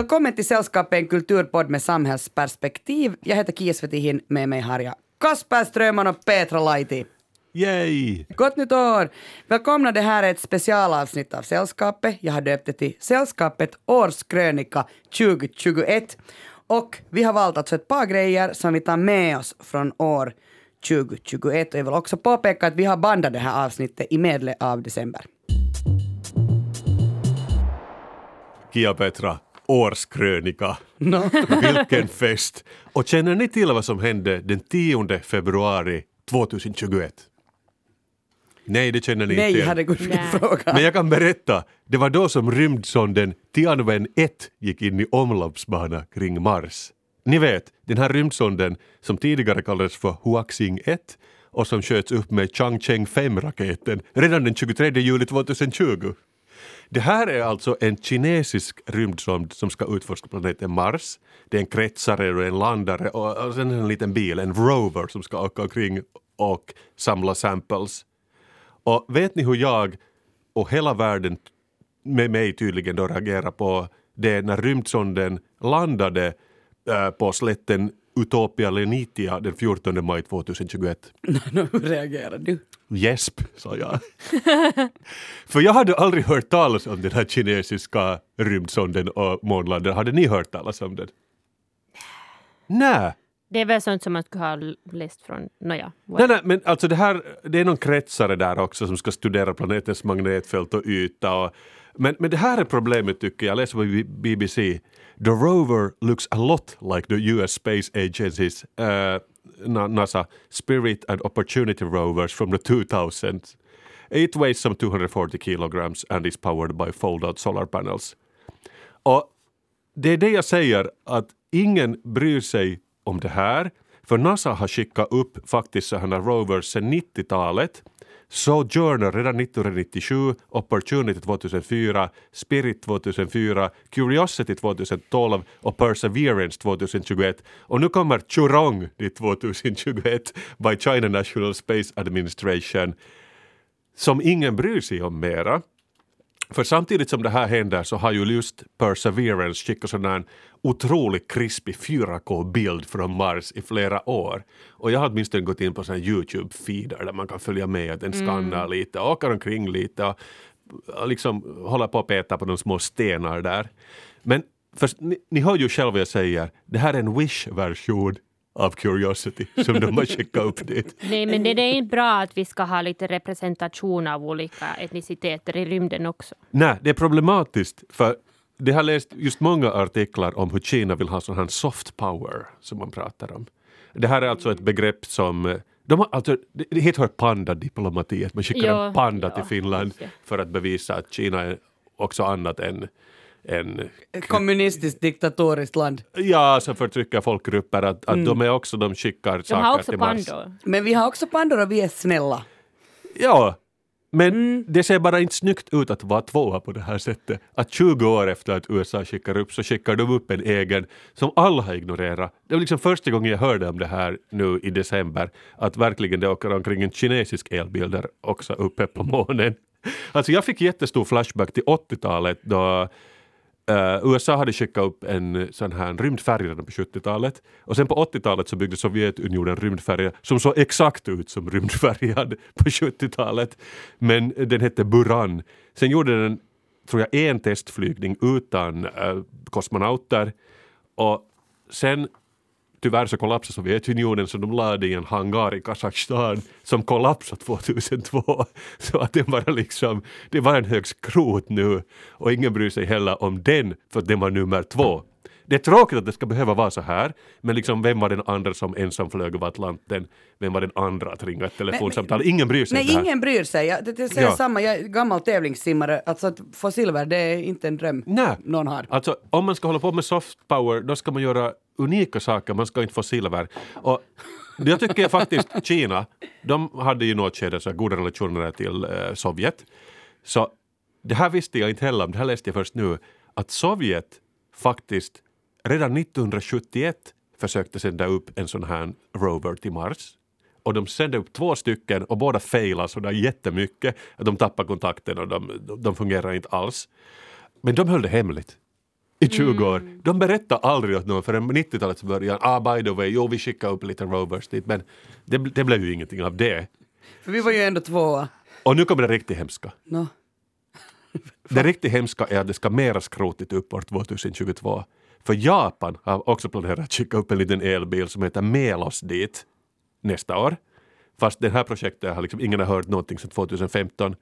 Välkommen till Sällskapet, en kulturpodd med samhällsperspektiv. Jag heter Kia Svetihin, med mig har jag Kasper Strömman och Petra Laiti. Yay! Gott nytt år! Välkomna, det här är ett specialavsnitt av Sällskapet. Jag har döpt det till Sällskapet årskrönika 2021. Och vi har valt alltså ett par grejer som vi tar med oss från år 2021. Och jag vill också påpeka att vi har bandat det här avsnittet i medle av december. Kia Petra, årskrönika. No. Vilken fest! Och känner ni till vad som hände den 10 februari 2021? Nej, det känner ni Nej, inte herregud fråga. Men jag kan berätta, det var då som rymdsonden Tianwen 1 gick in i omloppsbana kring Mars. Ni vet, den här rymdsonden som tidigare kallades för Huaxing 1 och som sköts upp med Changcheng 5-raketen redan den 23 juli 2020. Det här är alltså en kinesisk rymdsond som ska utforska planeten Mars. Det är en kretsare och en landare och, och sen en liten bil, en rover som ska åka omkring och samla samples. Och vet ni hur jag och hela världen med mig tydligen då reagerar på det när rymdsonden landade äh, på slätten Utopia Lenitia den 14 maj 2021. no, hur reagerar du? Gäsp, sa jag. För jag hade aldrig hört talas om den här kinesiska rymdsonden och månlandaren. Hade ni hört talas om den? Nej. Det är väl sånt som man skulle ha läst från, nåja. Nej, nej, men alltså det här, det är någon kretsare där också som ska studera planetens magnetfält och yta. Och, men, men det här är problemet tycker jag, jag läser på BBC. The rover looks a lot like the US Space Agency's uh, NASA Spirit and Opportunity rovers from the 2000s. It weighs some 240 kilograms and is powered by fold-out solar panels. Och det är det jag säger, att ingen bryr sig om det här. För NASA har skickat upp faktiskt sådana rovers sedan 90-talet. Sojourner redan 1997, Opportunity 2004, Spirit 2004, Curiosity 2012 och Perseverance 2021. Och nu kommer Churong 2021 by China National Space Administration som ingen bryr sig om mera. För samtidigt som det här händer så har ju just Perseverance skickat sån här otroligt krispig 4K-bild från Mars i flera år. Och jag har åtminstone gått in på sån Youtube-feeder där man kan följa med att den skannar lite, åker omkring lite och och liksom håller på att peta på de små stenar där. Men för, ni, ni hör ju själva vad jag säger, det här är en Wish-version av Curiosity som de har skickat upp dit. Nej, men det, det är inte bra att vi ska ha lite representation av olika etniciteter i rymden också. Nej, det är problematiskt för det har läst just många artiklar om hur Kina vill ha sån här soft power som man pratar om. Det här är alltså ett begrepp som eh, de har, alltså, det det heter pandadiplomati, att man skickar Ja, en panda ja, till Finland det. för att bevisa att Kina är också annat än, Ett kommunistiskt diktatoriskt land. ja, som förtrycker folkgrupper, att, att de är också, de skickar De saker har också till Mars. pandor. Men vi har också pandor och vi är snälla. Ja, men Mm. det ser bara inte snyggt ut att vara tvåa på det här sättet. Att 20 år efter att USA skickar upp så skickar de upp en egen som alla har ignorerat. Det var liksom första gången jag hörde om det här nu i december. Att verkligen det åker omkring en kinesisk elbil där också uppe på månen. Alltså jag fick jättestor flashback till 80-talet då Eh, USA hade skickat upp en eh, sån här rymdfärja redan på 70-talet och sen på 80-talet så byggde Sovjetunionen rymdfärja som såg exakt ut som rymdfärjan på 70-talet. Men eh, den hette Buran. Sen gjorde den, tror jag, en testflygning utan eh, kosmonauter och sen Tyvärr så kollapsade Sovjetunionen så de lade i en hangar i Kazakstan som kollapsade 2002. Så att den bara liksom, det var en hög skrot nu och ingen bryr sig heller om den för att den var nummer två. Det är tråkigt att det ska behöva vara så här, men liksom vem var den andra som ensam flög över Atlanten? Vem var den andra att ringa ett telefonsamtal? Ingen bryr sig Nej, ingen bryr sig. Jag, det, det säger Ja. samma, jag är gammal tävlingssimmare. Alltså att få silver, det är inte en dröm Nej. någon har. Alltså om man ska hålla på med soft power då ska man göra unika saker, man ska inte få silver. Och jag tycker faktiskt Kina, de hade ju något skede så goda relationer till eh, Sovjet. Så det här visste jag inte heller om, det här läste jag först nu, att Sovjet faktiskt redan 1971 försökte sända upp en sån här rover till Mars. Och de sände upp två stycken och båda failade sådär jättemycket. att De tappade kontakten och de, de fungerar inte alls. Men de höll det hemligt. i 20 år. De berättar aldrig åt någon förrän 90-talets början. Ah, by the way, jo vi skickade upp lite rovers dit men det, det blev ju ingenting av det. För vi var ju ändå tvåa. Och nu kommer det riktigt hemska. No. Det riktigt hemska är att det ska mera skrotigt upp år 2022. För Japan har också planerat att skicka upp en liten elbil som heter Melos dit nästa år. Fast det här projektet har liksom ingen har hört någonting sedan 2015.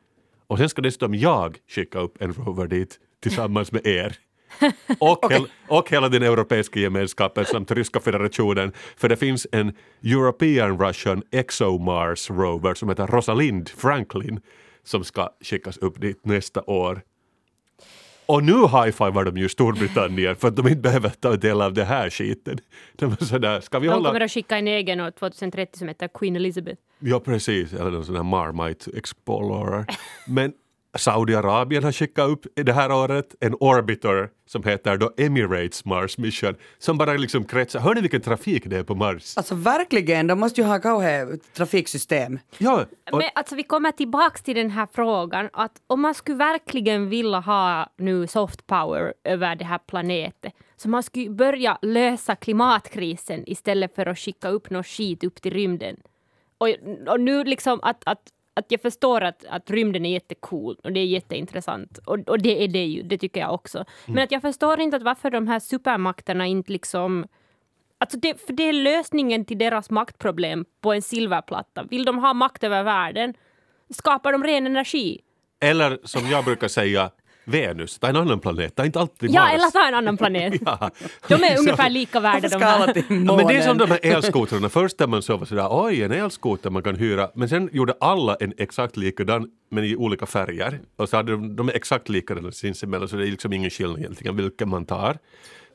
Och sen ska dessutom jag skicka upp en rover dit tillsammans med er. Och, hel, och hela den europeiska gemenskapen samt ryska federationen. För det finns en European Russian ExoMars rover som heter Rosalind Franklin som ska skickas upp dit nästa år. Och nu high-fivar de ju Storbritannien för att de inte behöver ta del av det här skiten. De är sådär, ska vi De hålla... kommer att skicka en egen år 2030 som heter Queen Elizabeth. Ja precis, eller någon sån här Marmite Explorer. Men Saudiarabien har skickat upp det här året en orbiter som heter då Emirates Mars Mission som bara liksom kretsar. Hör ni vilken trafik det är på Mars? Alltså verkligen, de måste ju ha kauhean trafiksystem. Ja, och, Men alltså vi kommer tillbaks till den här frågan att om man skulle verkligen vilja ha nu soft power över det här planeten så man skulle börja lösa klimatkrisen istället för att skicka upp något skit upp till rymden. Och, och nu liksom att, att, att jag förstår att, att rymden är jättecool och det är jätteintressant och, och det är det ju, det tycker jag också. Men att jag förstår inte att varför de här supermakterna inte liksom Alltså det, för det är lösningen till deras maktproblem på en silverplatta. Vill de ha makt över världen skapar de ren energi. eller som jag brukar säga, Venus, det är en annan planet, det är inte alltid Ja, Mars. eller ta en annan planet. Ja. De är ungefär lika värda de här. Ja, men det är som de här elskotrarna. Först där man såg var sådär, oj en elskoter man kan hyra. Men sen gjorde alla en exakt likadan men i olika färger. Och så hade de, de är exakt likadana sinsemellan så det är liksom ingen skillnad egentligen vilken man tar.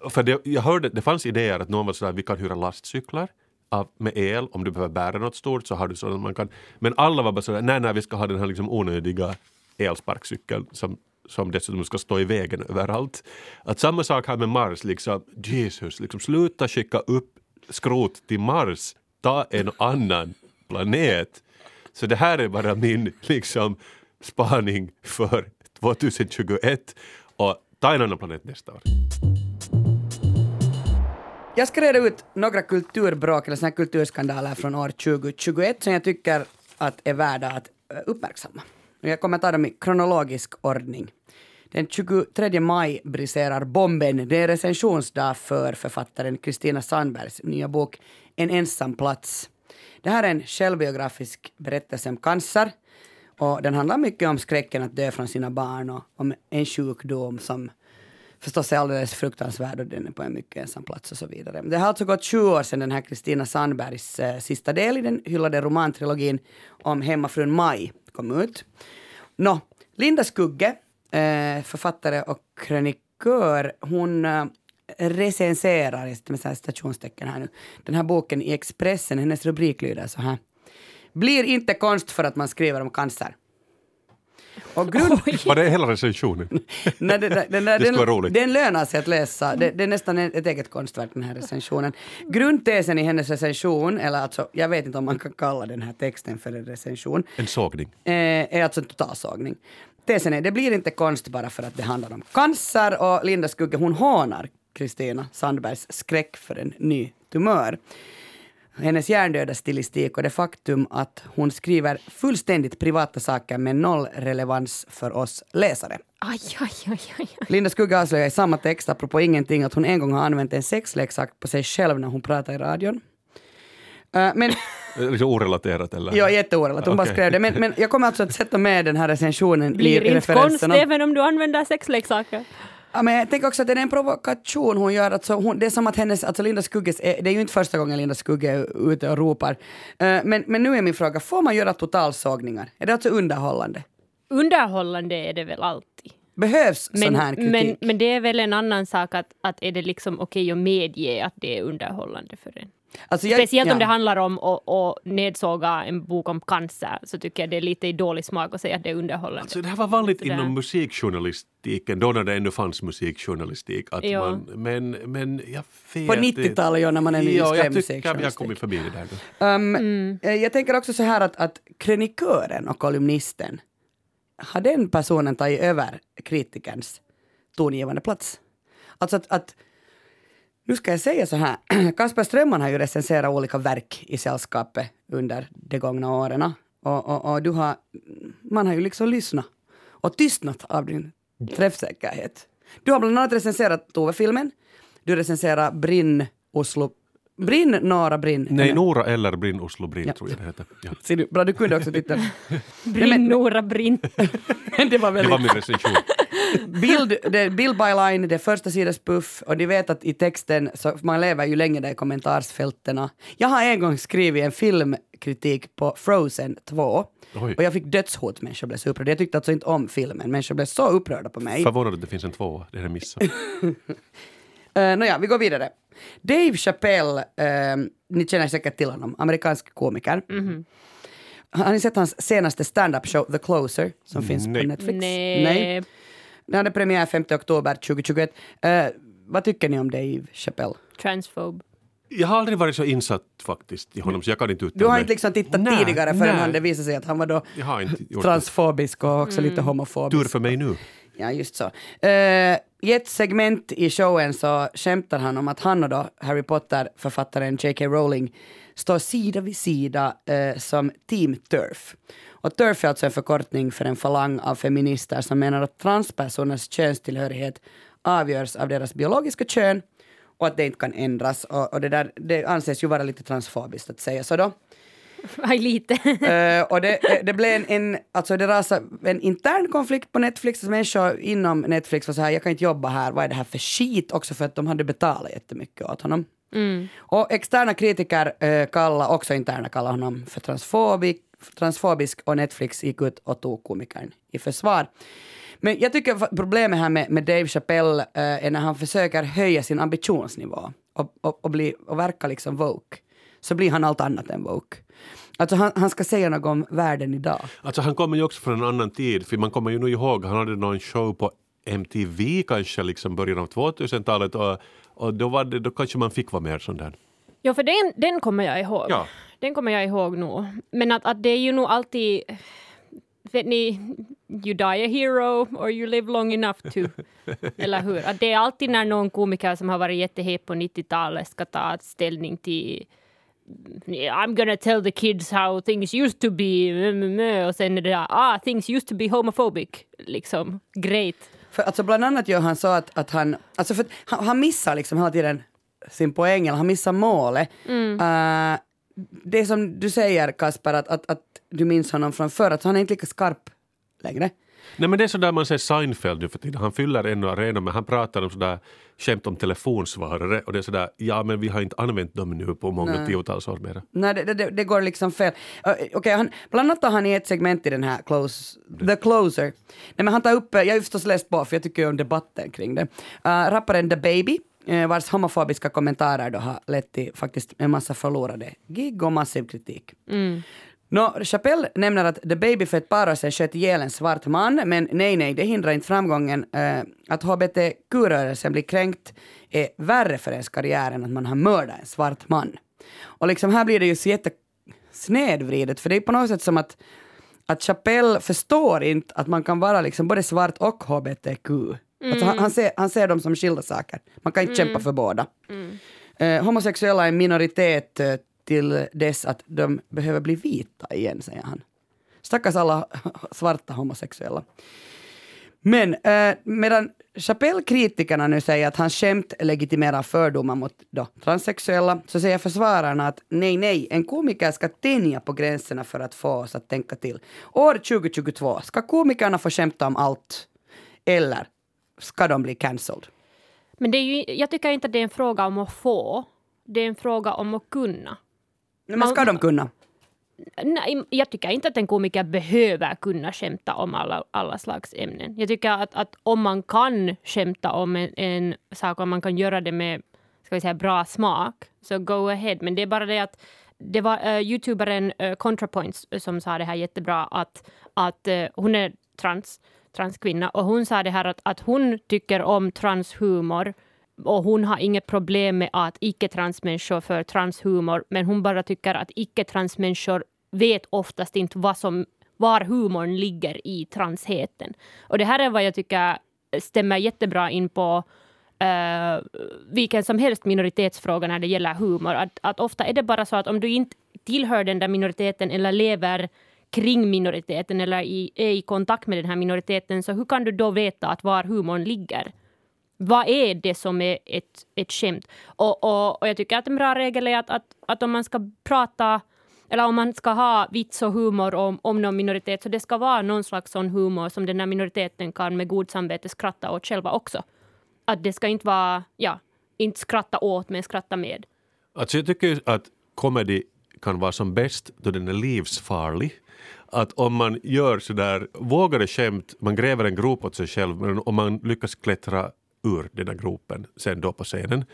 För det, jag hörde, det fanns idéer att någon var sådär, vi kan hyra lastcyklar av, med el, om du behöver bära något stort så har du sådana man kan. Men alla var bara sådär, nej nej vi ska ha den här liksom onödiga elsparkcykeln som som dessutom ska stå i vägen överallt. Att samma sak här med Mars, liksom, Jesus, liksom, sluta skicka upp skrot till Mars, ta en annan planet. Så det här är bara min liksom, spaning för 2021 och ta en annan planet nästa år. Jag ska reda ut några kulturbråk eller såna här kulturskandaler från år 2021 som jag tycker att är värda att eh, uppmärksamma. Jag kommer ta dem i kronologisk ordning. Den 23 maj briserar bomben. Det är recensionsdag för författaren Kristina Sandbergs nya bok En ensam plats. Det här är en självbiografisk berättelse om cancer och den handlar mycket om skräcken att dö från sina barn och om en sjukdom som förstås är alldeles fruktansvärd och den är på en mycket ensam plats och så vidare. Det har alltså gått 20 år sedan den här Kristina Sandbergs eh, sista del i den hyllade romantrilogin om Hemmafrun Maj kom ut. Nå, Linda Skugge, eh, författare och krönikör, hon eh, recenserar, med så här stationstecken här nu, den här boken i Expressen. Hennes rubrik lyder så här. Blir inte konst för att man skriver om cancer. Och grund, Var det hela recensionen? Nej, det, det, den, Det skulle vara den, roligt. den lönar sig att läsa. Det, det är nästan ett ett eget konstverk den här recensionen. Grundtesen i hennes recension, eller alltså jag vet inte om man kan kalla den här texten för en recension, En sågning. eh, är alltså en totalsågning. Tesen är det blir inte konst bara för att det handlar om cancer och Linda Skugge hon hånar Kristina Sandbergs skräck för en ny tumör. Hennes hjärndöda stilistik och det faktum att hon skriver fullständigt privata saker med noll relevans för oss läsare. Aj, aj, aj, aj. aj. Linda Skugga avslöjar i samma text, apropå ingenting, att hon en gång har använt en sexleksak på sig själv när hon pratar i radion. Eh, men, Liksom orelaterat eller? ja, jätteorelaterat, hon bara Okej. skrev det. Men, men jag kommer alltså att sätta med den här recensionen Blir i inte konst referensen. om- även om du använder sexleksaker. Ja, men jag tänker också att det är en provokation hon gör. Alltså hon, det är som att hennes, alltså Linda Skugges, är, det är ju inte första gången Linda Skugge är ute och ropar. Eh, men, men nu är min fråga, får man göra totalsågningar? Är det alltså underhållande? Underhållande är det väl alltid. Behövs sån Men, här kritik? men, men det är väl en annan sak att, att är det liksom okej att medge att det är underhållande för en. Alltså jag- Speciellt om ja. det handlar om att, att nedsåga en bok om cancer så tycker jag det är lite i dålig smak att säga att det är underhållande. Alltså, det här var vanligt Sådär. inom musikjournalistiken, då när det ännu fanns musikjournalistik. Att Ja. man, men, men jag vet På inte. 90-talet, ja, när man ännu Ja, skrev jag tycker vi har musikjournalistik. kommit förbi det där nu. Um, Mm. eh, Jag tänker också så här att, att krönikören och kolumnisten, har den personen tagit över kritikerns tongivande plats? Alltså att, att nu ska jag säga så här, Kasper Strömman har ju recenserat olika verk i sällskapet under de gångna åren. Och, och, och du har, man har ju liksom lyssnat och tystnat av din träffsäkerhet. Du har bland annat recenserat Tove-filmen, du recenserar Brinn Oslo Brinn, Nora Brinn. Nej, Eller- Nora eller Brinn, Oslo Brinn Ja. tror jag det heter. Ja. Ser du, bra, du kunde också titta. Brinn, Nora, brinn. Det var Det väldigt... var min recension. Bild, det, bild byline, det är första sidans puff och de vet att i texten, så man lever ju länge där i kommentarsfältena. Jag har en gång skrivit en filmkritik på Frozen 2 Oj. och jag fick dödshot, människor blev så upprörda. Jag tyckte alltså inte om filmen, människor blev så upprörda på mig. Förvånad att det finns en tvåa, det har jag missat. Uh, Nåja, vi går vidare. Dave Chappelle, eh, ni känner säkert till honom, amerikansk komiker. Har ni sett hans senaste stand-up show The Closer som finns Nej. på Netflix? Nej. Den hade premiär 5 oktober 2021. Eh, vad tycker ni om Dave Chappelle? Transphobe. Jag har aldrig varit så insatt faktiskt i honom så jag kan inte uttala Du har mig. inte liksom tittat Nej, tidigare förrän nej. han det visade sig att han var då transfobisk och också lite det. homofobisk. Tur för mig nu. Ja, just så. Uh, I ett segment i showen så skämtar han om att han och då Harry Potter-författaren J.K. Rowling står sida vid sida eh, som Team TERF. Och TERF är alltså en förkortning för en falang av feminister som menar att transpersoners könstillhörighet avgörs av deras biologiska kön och att det inte kan ändras. Och, och det, där, det anses ju vara lite transfobiskt att säga så då. Aj, lite. Eh, och det, det blev en, en, alltså det rasade en intern konflikt på Netflix. Alltså människor inom Netflix var så här, jag kan inte jobba här, vad är det här för skit? Också för att de hade betalat jättemycket åt honom. Och externa kritiker eh, kallar, också interna kallar honom för transfobisk, transfobisk och Netflix gick ut och tog komikern i försvar. Men jag tycker problemet här med, med Dave Chappelle eh, är när han försöker höja sin ambitionsnivå och, och, och, bli, och verka liksom woke. Så blir han allt annat än woke. Alltså han, han ska säga något om världen idag. Alltså han kommer ju också från en annan tid, för man kommer ju nog ihåg, han hade någon show på MTV kanske liksom början av 2000-talet och, och då, var det, då kanske man fick vara mer sån där. Ja, för den, den kommer jag ihåg. Ja. Den kommer jag ihåg nog. Men att, att det är ju nog alltid... Vet ni, you die a hero or you live long enough to. Eller hur? Att det är alltid när någon komiker som har varit jättehet på 90-talet ska ta ställning till I'm gonna tell the kids how things used to be. Och sen är det där, ah, things used to be homophobic. Liksom, great. För alltså bland annat gör han så att, att han, alltså för att han, han missar liksom hela tiden sin poäng, eller han missar målet. Eh, det som du säger Kasper, att, att, att du minns honom från förr, att han är inte lika skarp längre. Nej men det är sådär man ser Seinfeld nu för tiden, han fyller ännu arenor men han pratar om sådär skämt om telefonsvarare och det är sådär, ja men vi har inte använt dem nu på många Nej. tiotals år mera. Nej, det, det, det går liksom fel. Uh, Okej, han, bland annat har han i ett segment i den här close, The Closer, nej, men han tar upp, jag har ju förstås läst på för jag tycker ju om debatten kring det, uh, rapparen The Baby, uh, vars homofobiska kommentarer då har lett till faktiskt en massa förlorade gig och massiv kritik. Nå, Chappelle nämner att The Baby för ett par år sedan sköt ihjäl en svart man, men nej, nej, det hindrar inte framgången. Eh, att hbtq-rörelsen blir kränkt är värre för ens karriär än att man har mördat en svart man. Och liksom här blir det ju så jättesnedvridet, för det är på något sätt som att att Chappelle förstår inte att man kan vara liksom både svart och hbtq. Alltså han, han, ser, han ser dem som skilda saker. Man kan inte kämpa för båda. Eh, homosexuella är en minoritet eh, till dess att de behöver bli vita igen, säger han. Stackars alla svarta homosexuella. Men eh, medan Chappelle-kritikerna nu säger att hans skämt legitimerar fördomar mot då, transsexuella, så säger försvararna att nej, nej, en komiker ska tänja på gränserna för att få oss att tänka till. År 2022, ska komikerna få skämta om allt? Eller ska de bli cancelled? Men det är ju, jag tycker inte att det är en fråga om att få. Det är en fråga om att kunna. Men ska de kunna? Nej, jag tycker inte att en komiker behöver kunna skämta om alla, alla slags ämnen. Jag tycker att, att om man kan skämta om en, en sak, om man kan göra det med ska vi säga, bra smak, så go ahead. Men det är bara det att det var uh, youtuberen uh, ContraPoints som sa det här jättebra, att, att uh, hon är trans, transkvinna, och hon sa det här att, att hon tycker om transhumor och hon har inget problem med att icke-transmänniskor för transhumor, men hon bara tycker att icke-transmänniskor vet oftast inte vad som, var humorn ligger i transheten. Och det här är vad jag tycker stämmer jättebra in på uh, vilken som helst minoritetsfråga när det gäller humor. Att, att ofta är det bara så att om du inte tillhör den där minoriteten eller lever kring minoriteten eller i, är i kontakt med den här minoriteten, så hur kan du då veta att var humorn ligger? Vad är det som är ett, ett skämt? Och, och, och jag tycker att en bra regel är att, att, att om man ska prata eller om man ska ha vits och humor om, om någon minoritet, så det ska vara någon slags sån humor som den här minoriteten kan med god samvete skratta åt själva också. Att det ska inte vara, ja, inte skratta åt men skratta med. Alltså jag tycker att comedy kan vara som bäst då den är livsfarlig. Att om man gör sådär vågade skämt, man gräver en grop åt sig själv, men om man lyckas klättra ur den där gropen sen då på scenen.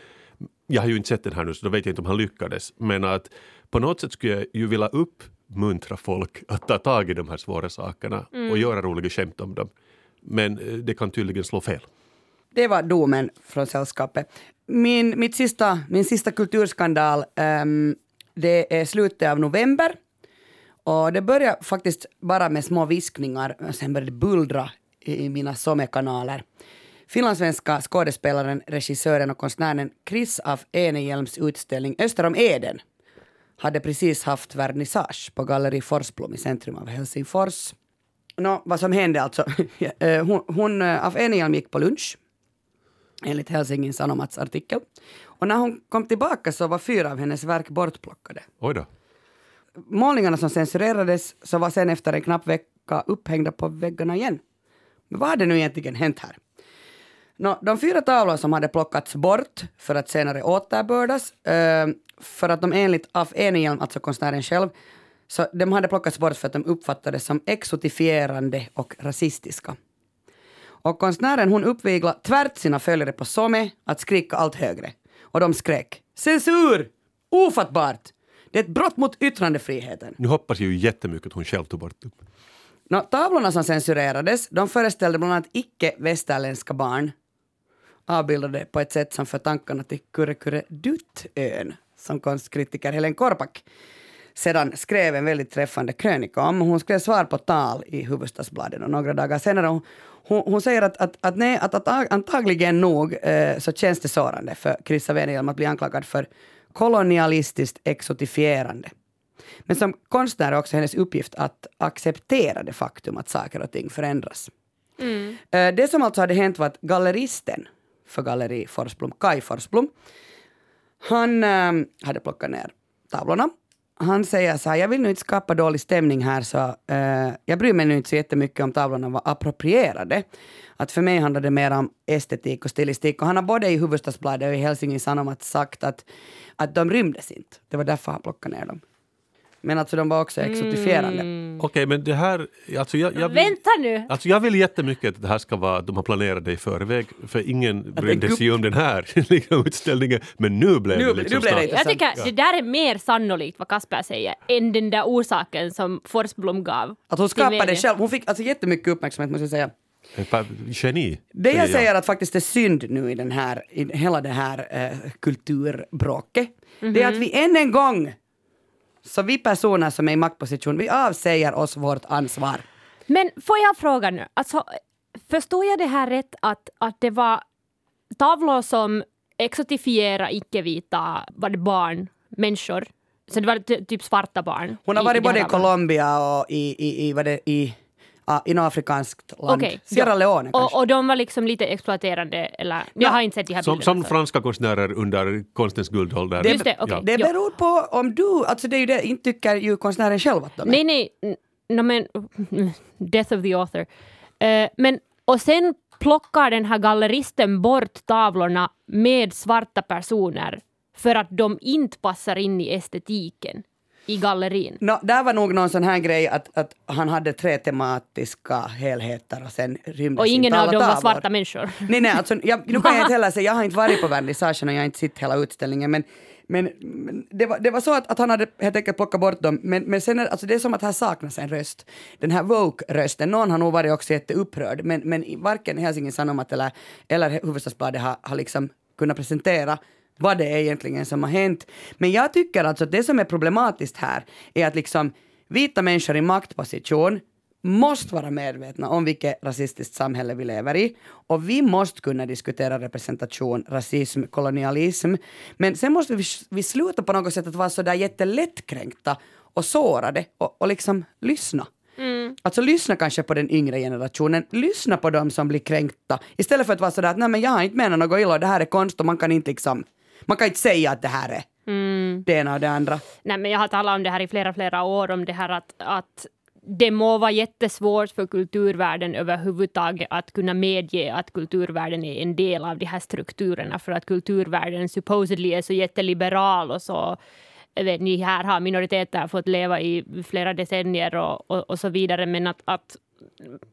Jag har ju inte sett den här nu så då vet jag inte om han lyckades, men att på något sätt skulle jag ju vilja uppmuntra folk att ta tag i de här svåra sakerna och göra roliga skämt om dem. Men eh, det kan tydligen slå fel. Det var domen från sällskapet. Min, mitt sista, min sista kulturskandal, ehm, det är slutet av november. Och det började faktiskt bara med små viskningar, och sen började det bullra i, mina somekanaler. Finlandssvenska skådespelaren, regissören och konstnären Chris af Enehjelms utställning Öster om Eden hade precis haft vernissage på Galleri Forsblom i centrum av Helsingfors. Nå, vad som hände alltså, eh, hon, hon eh, af Enehjelm gick på lunch enligt Helsingin Sanomats artikel. Och när hon kom tillbaka så var fyra av hennes verk bortplockade. Oj då. Målningarna som censurerades så var sen efter en knapp vecka upphängda på väggarna igen. Men vad hade nu egentligen hänt här? Nå, de fyra tavlor som hade plockats bort för att senare återbördas, eh, för att de enligt Af Enehjelm, alltså konstnären själv, så de hade plockats bort för att de uppfattades som exotifierande och rasistiska. Och konstnären hon uppviglade tvärt sina följare på Some att skrika allt högre. Och de skrek censur! Ofattbart! Det är ett brott mot yttrandefriheten. Nu hoppas jag ju jättemycket att hon själv tog bort dem. Nå, tavlorna som censurerades de föreställde bland annat icke-västerländska barn avbildade på ett sätt som för tankarna till Kurre Kurre Dutt-ön som konstkritiker Helen Korpak sedan skrev en väldigt träffande krönika om. Hon skrev svar på tal i Hufvudstadsbladet och några dagar senare hon, hon, hon säger att, att, att, nej, att, att antagligen nog eh, så känns det sårande för Chris Avenhjelm att bli anklagad för kolonialistiskt exotifierande. Men som konstnär är också hennes uppgift att acceptera det faktum att saker och ting förändras. Eh, Det som alltså hade hänt var att galleristen för Galleri Forsblom, Kai Forsblom, han eh, hade plockat ner tavlorna. Han säger så här, jag vill nu inte skapa dålig stämning här så eh, jag bryr mig nu inte så jättemycket om tavlorna var approprierade. Att för mig handlar det mer om estetik och stilistik och han har både i Hufvudstadsbladet och i Helsingin Sanomat sagt att, att de rymdes inte. Det var därför han plockade ner dem. Men alltså de var också exotifierande. Okej, men det här... Alltså jag, jag, vill, Vänta nu! alltså jag vill jättemycket att det här ska vara att de har planerat det i förväg, för ingen brydde sig om den här liksom, utställningen. Men nu blev Nu- det liksom nu blev det Jag tycker det där är mer sannolikt vad Kasper säger än den där orsaken som Forsblom gav. Att hon skapade media. själv, hon fick alltså jättemycket uppmärksamhet måste jag säga. Geni. Det jag säger att faktiskt är synd nu i, den här, i hela det här eh, kulturbråket, det är att vi än en gång, så vi personer som är i maktposition, vi avsäger oss vårt ansvar. Men får jag fråga nu, alltså, förstår jag det här rätt att, att det var tavlor som exotifierar icke-vita var det barn, människor? Så det var ty- typ svarta barn? Hon har varit både i? Colombia och i, i, i, vad det, i, i något afrikanskt land. Okej, Sierra ja. Leone kanske. Och, och de var liksom lite exploaterande, eller? Jag har inte sett de här Som, bilderna. som franska konstnärer under konstens guldålder. Det, det Ja. beror på om du, alltså det är ju det, inte tycker ju konstnären själv att de är. Nej, nej, no, men death of the author. Eh, men, och sen plockar den här galleristen bort tavlorna med svarta personer för att de inte passar in i estetiken i gallerin. Nå, där var nog någon sån här grej att, att han hade tre tematiska helheter och sen rymdes Och ingen av dem var tavlor. svarta människor. Nej, nej, alltså, jag, nu kan jag inte heller säga, jag har inte varit på vernissagen och jag har inte sett hela utställningen, men, men, men det, var, det var så att, att han hade helt enkelt plockat bort dem, men, men sen är, alltså, det är som att här saknas en röst. Den här woke-rösten, någon har nog varit också jätteupprörd, men, men varken Helsingin Sanomat eller, eller Hufvudstadsbladet har, har liksom kunnat presentera vad det är egentligen som har hänt. Men jag tycker alltså att det som är problematiskt här är att liksom vita människor i maktposition måste vara medvetna om vilket rasistiskt samhälle vi lever i. Och vi måste kunna diskutera representation, rasism, kolonialism. Men sen måste vi, vi sluta på något sätt att vara så där jättelättkränkta och sårade och, och liksom lyssna. Mm. Alltså lyssna kanske på den yngre generationen, lyssna på dem som blir kränkta istället för att vara sådär att nej men jag har inte menat något illa och det här är konst och man kan inte liksom, man kan inte säga att det här är mm. det ena och det andra. Nej men jag har talat om det här i flera, flera år om det här att, att det må vara jättesvårt för kulturvärlden överhuvudtaget att kunna medge att kulturvärlden är en del av de här strukturerna för att kulturvärlden supposedly är så jätteliberal och så vet ni, här har minoriteter fått leva i flera decennier och, och, och så vidare, men att, att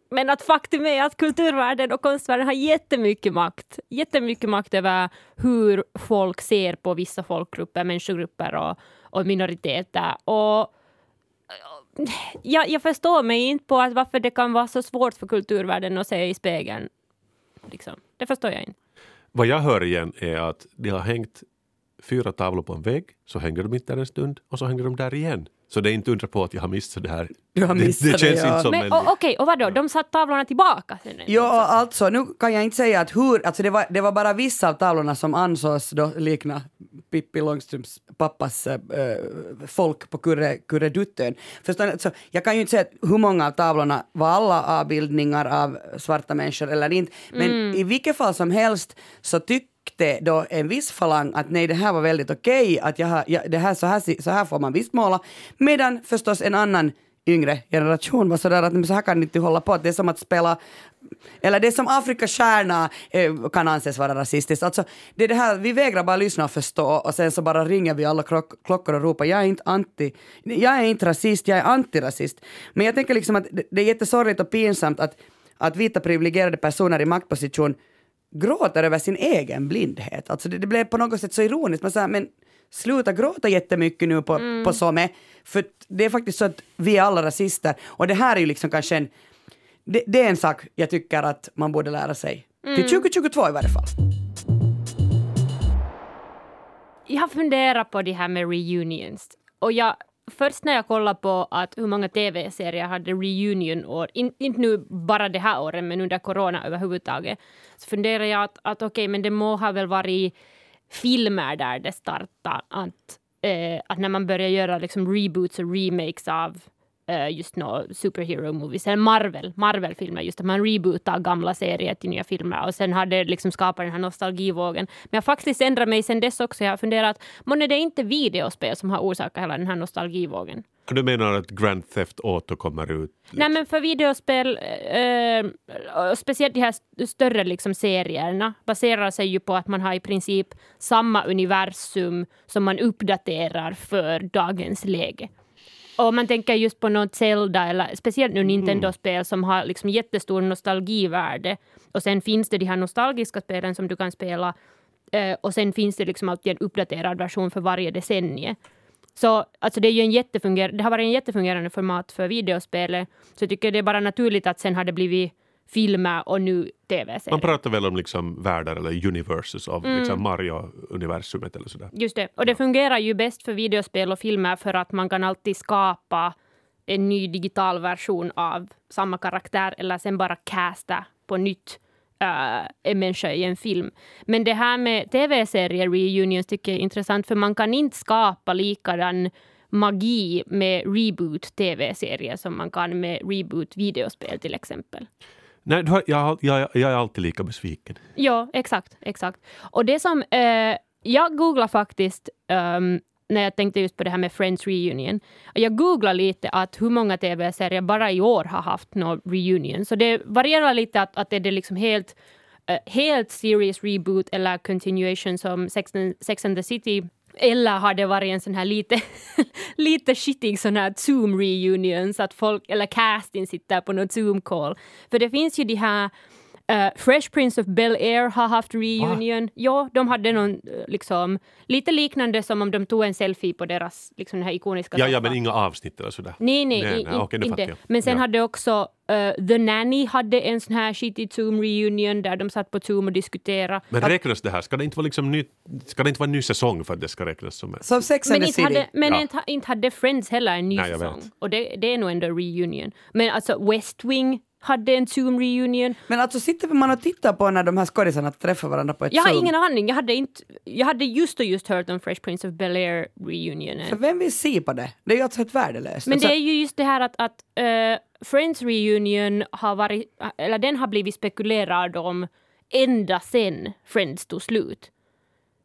men att faktum är att kulturvärlden och konstvärlden har jättemycket makt. Jättemycket makt över hur folk ser på vissa folkgrupper, människogrupper och, och minoriteter. Och jag, jag förstår mig inte på att varför det kan vara så svårt för kulturvärlden att se i spegeln. Liksom. Det förstår jag inte. Vad jag hör igen är att det har hängt fyra tavlor på en vägg, så hänger de inte där en stund och så hänger de där igen. Så det är inte undra på att jag har missat det här. Du har missat det, det känns det, ja. inte som Men, en... Okej, okay, och vadå, de satt tavlorna tillbaka sen? Ja, alltså nu kan jag inte säga att hur, alltså det var, det var bara vissa av tavlorna som ansågs då likna Pippi Långstrumps pappas äh, folk på kurre, Kurreduttön. Förstår? Alltså, jag kan ju inte säga hur många av tavlorna var alla avbildningar av svarta människor eller inte, men mm. i vilket fall som helst så tycker tyckte då en viss falang att nej, det här var väldigt okej, okay, att jag, jag, det här, så, här, så här får man visst måla. Medan förstås en annan yngre generation var sådär att så här kan inte hålla på, det är som att spela eller det som Afrikas stjärna eh, kan anses vara rasistiskt. Alltså, det är det här, vi vägrar bara lyssna och förstå och sen så bara ringer vi alla klock, klockor och ropar jag är inte anti, jag är inte rasist, jag är antirasist. Men jag tänker liksom att det är jättesorgligt och pinsamt att, att vita privilegierade personer i maktposition gråter över sin egen blindhet. Alltså det, det blev på något sätt så ironiskt. Man sa, men sluta gråta jättemycket nu på, mm. på SOME, för det är faktiskt så att vi är alla rasister. Och det här är ju liksom kanske en... Det, det är en sak jag tycker att man borde lära sig. Mm. Till 2022 i varje fall. Jag har funderat på det här med reunions. Och jag först när jag kollade på att hur många tv-serier hade reunion-år, In, inte nu bara det här året, men under corona överhuvudtaget, så funderade jag att, att okej, okay, men det må ha väl varit filmer där det startade, att, eh, att när man börjar göra liksom reboots och remakes av uh, just några superhero movies, eller Marvel, Marvel-filmer, just att man rebootar gamla serier till nya filmer och sen har det liksom skapat den här nostalgivågen. Men jag har faktiskt ändrat mig sen dess också. Jag har funderat, är det inte videospel som har orsakat hela den här nostalgivågen? Du menar att Grand Theft Auto kommer ut? Liksom? Nej men för videospel, eh, speciellt de här större liksom serierna, baserar sig ju på att man har i princip samma universum som man uppdaterar för dagens läge. Och man tänker just på något Zelda eller speciellt nu Nintendo-spel som har liksom jättestor nostalgivärde. Och sen finns det de här nostalgiska spelen som du kan spela eh, och sen finns det liksom alltid en uppdaterad version för varje decennie. Så alltså det, är ju en jättefunger det har varit en jättefungerande format för videospelet. Så jag tycker det är bara naturligt att sen har det blivit filmer och nu tv-serier. Man pratar väl om liksom världar eller universes av mm. liksom Mario-universumet eller sådär. Just det, och det fungerar ju bäst för videospel och filmer för att man kan alltid skapa en ny digital version av samma karaktär eller sen bara casta på nytt uh, en människa i en film. Men det här med tv-serier, reunions, tycker jag är intressant för man kan inte skapa likadan magi med reboot tv-serier som man kan med reboot videospel till exempel. Nej, har, jag, jag, jag är alltid lika besviken. Ja, exakt. exakt. Och det som... Eh, jag googlade faktiskt um, när jag tänkte just på det här med Friends reunion. Jag googlade lite att hur många tv-serier bara i år har haft någon reunion. Så det varierar lite att, att är det liksom helt, uh, helt serious reboot eller continuation som Sex and, Sex and the City eller har det varit en sån här lite, lite skitig sån här Zoom-reunion så att folk, eller casting sitter på något Zoom-call. För det finns ju de här Uh, Fresh Prince of Bel-Air har haft reunion. Ah. Ja, de hade någon uh, liksom lite liknande som om de tog en selfie på deras liksom den här ikoniska Ja, ja, men inga avsnitt eller sådär. Nej, nej, nej, nej. Okay, inte. Men sen ja. hade också eh, The Nanny hade en sån här shitty Zoom reunion där de satt på Zoom och diskuterade. Men räknas det här? Ska det inte vara, liksom ny, ska det inte vara en ny säsong för att det ska räknas som en... Som Sex Men, and the City. hade, men Ja. inte, inte hade Friends heller en ny Nej, säsong. vet. Och det, det är nog ändå reunion. Men alltså West Wing hade en Zoom reunion. Men alltså sitter man och tittar på när de här skådisarna träffar varandra på ett Jag har Zoom? ingen aning. Jag hade, inte, jag hade just och just hört om Fresh Prince of Bel-Air reunionen. För vem vill se på det? Det är ju alltså helt värdelöst. Men alltså, det är ju just det här att, att eh, Friends reunion har varit, eller den har blivit spekulerad om ända sen Friends tog slut.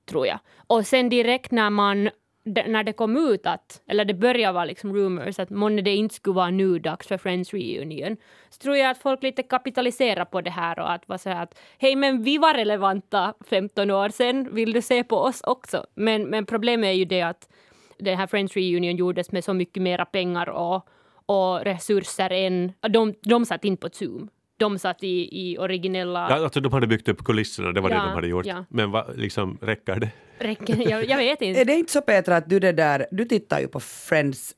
Tror jag. Och sen direkt när man när det kom ut att, eller det började vara liksom rumors att månne det inte skulle vara nu dags för Friends reunion, så tror jag att folk lite kapitaliserar på det här och att vara så här att hej men vi var relevanta 15 år sedan, vill du se på oss också? Men, men problemet är ju det att den här Friends reunion gjordes med så mycket mera pengar och, och resurser än, de, de satt in på Zoom. De satt i, i originella Ja, alltså de hade byggt upp kulisserna, det var det Ja, de hade gjort. ja. Men va, liksom, räcker det? räcken. Jag, jag vet inte. Är det inte så Petra att du det där, du tittar ju på Friends,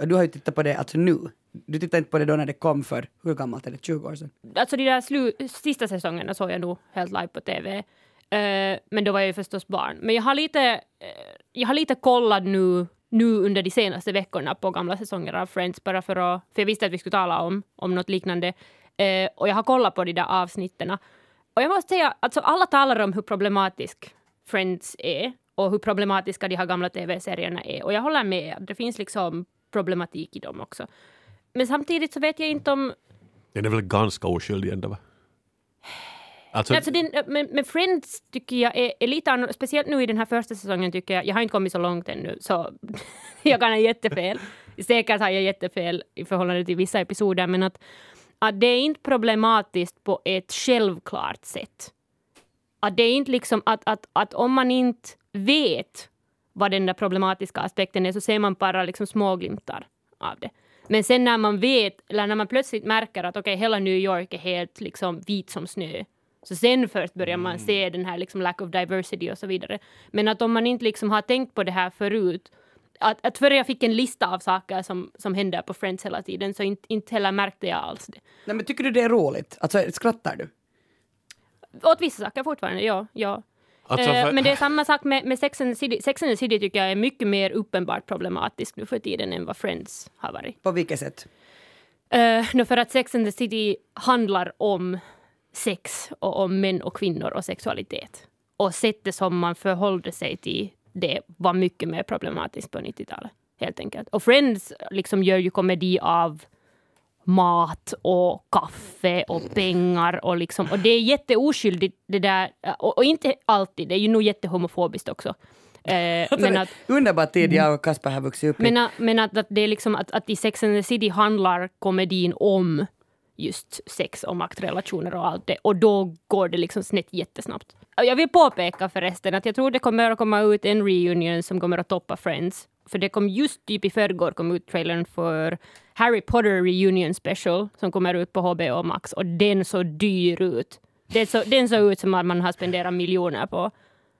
och du har ju tittat på det alltså nu. Du tittar inte på det då när det kom för, hur gammalt är det, 20 år sedan? Alltså de där slu, sista säsongerna såg jag nog helt live på TV. Eh, men då var jag ju förstås barn. Men jag har lite, eh, jag har lite kollat nu, nu under de senaste veckorna på gamla säsonger av Friends bara för att, för jag visste att vi skulle tala om, om något liknande. Eh, och jag har kollat på de där avsnitten. Och jag måste säga, alltså alla talar om hur problematisk Friends är och hur problematiska de här gamla tv-serierna är. Och jag håller med, det finns liksom problematik i dem också. Men samtidigt så vet jag inte om Den är väl ganska oskyldig ändå va? Alltså, Alltså din, eh, men, men Friends tycker jag är, är lite annorlunda, speciellt nu i den här första säsongen tycker jag, jag har inte kommit så långt ännu så jag kan ha jättefel. Säkert har jag jättefel i förhållande till vissa episoder men att, att det är inte problematiskt på ett självklart sätt. Att det är inte liksom att, att, att om man inte vet vad den där problematiska aspekten är så ser man bara liksom småglimtar av det. Men sen när man vet, eller när man plötsligt märker att okej, hela New York är helt liksom vit som snö. Så sen först börjar man se den här liksom lack of diversity och så vidare. Men att om man inte liksom har tänkt på det här förut, att, att före jag fick en lista av saker som, som händer på Friends hela tiden så inte, inte heller märkte jag alls det. Nej men tycker du det är roligt? Alltså skrattar du? Åt vissa saker fortfarande, ja. ja. alltså, Eh, för- Men det är samma sak med, med Sex and the City. Sex and the City tycker jag är mycket mer uppenbart problematisk nu för tiden än vad Friends har varit. På vilket sätt? Uh, no, för att Sex and the City handlar om sex och om män och kvinnor och sexualitet. Och sättet som man förhållde sig till det var mycket mer problematiskt på 90-talet. Helt enkelt. Och Friends liksom gör ju komedi av mat och kaffe och pengar och liksom och det är jätteoskyldigt det där och, och inte alltid, det är ju nog jättehomofobiskt också. Eh, men att, Underbar tid jag och Kasper har vuxit upp i. men, men att, att det är liksom att, att i Sex and the City handlar komedin om just sex och maktrelationer och allt det. Och då går det liksom snett jättesnabbt. Jag vill påpeka förresten att jag tror det kommer att komma ut en reunion som kommer att toppa Friends. För det kom just typ i förrgår kom ut trailern för Harry Potter reunion special som kommer ut på HBO Max och den såg dyr ut. Den såg, den såg ut som att man har spenderat miljoner på.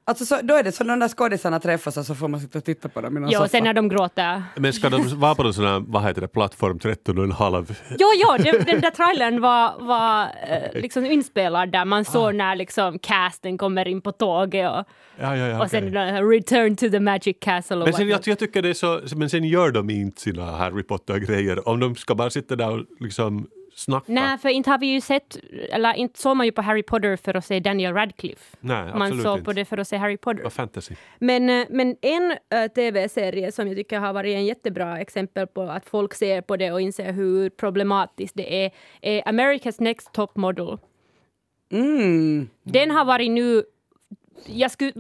Alltså så, då är det så när de där skådisarna träffas och så får man sitta och titta på dem i någon Ja, och soffa. sen när de gråter. Men ska de vara på någon sån här, vad heter det, plattform 13 och en halv? Jo, jo, den, den där trailern var, var eh, liksom inspelad där man såg när liksom casten kommer in på tåget och, Ja, ja, ja, och sen uh, return to the magic castle Men sen, jag, jag tycker det är så, men sen gör de inte sina Harry Potter-grejer. Om de ska bara sitta där och liksom snacka. Nej, för inte har vi ju sett, eller inte såg man ju på Harry Potter för att se Daniel Radcliffe. Nej, Man såg inte. på det för att se Harry Potter. Vad fantasy. Men, eh, men en eh, tv-serie som jag tycker har varit en jättebra exempel på att folk ser på det och inser hur problematiskt det är, är America's Next Top Model. Mm. Den har varit nu, jag skulle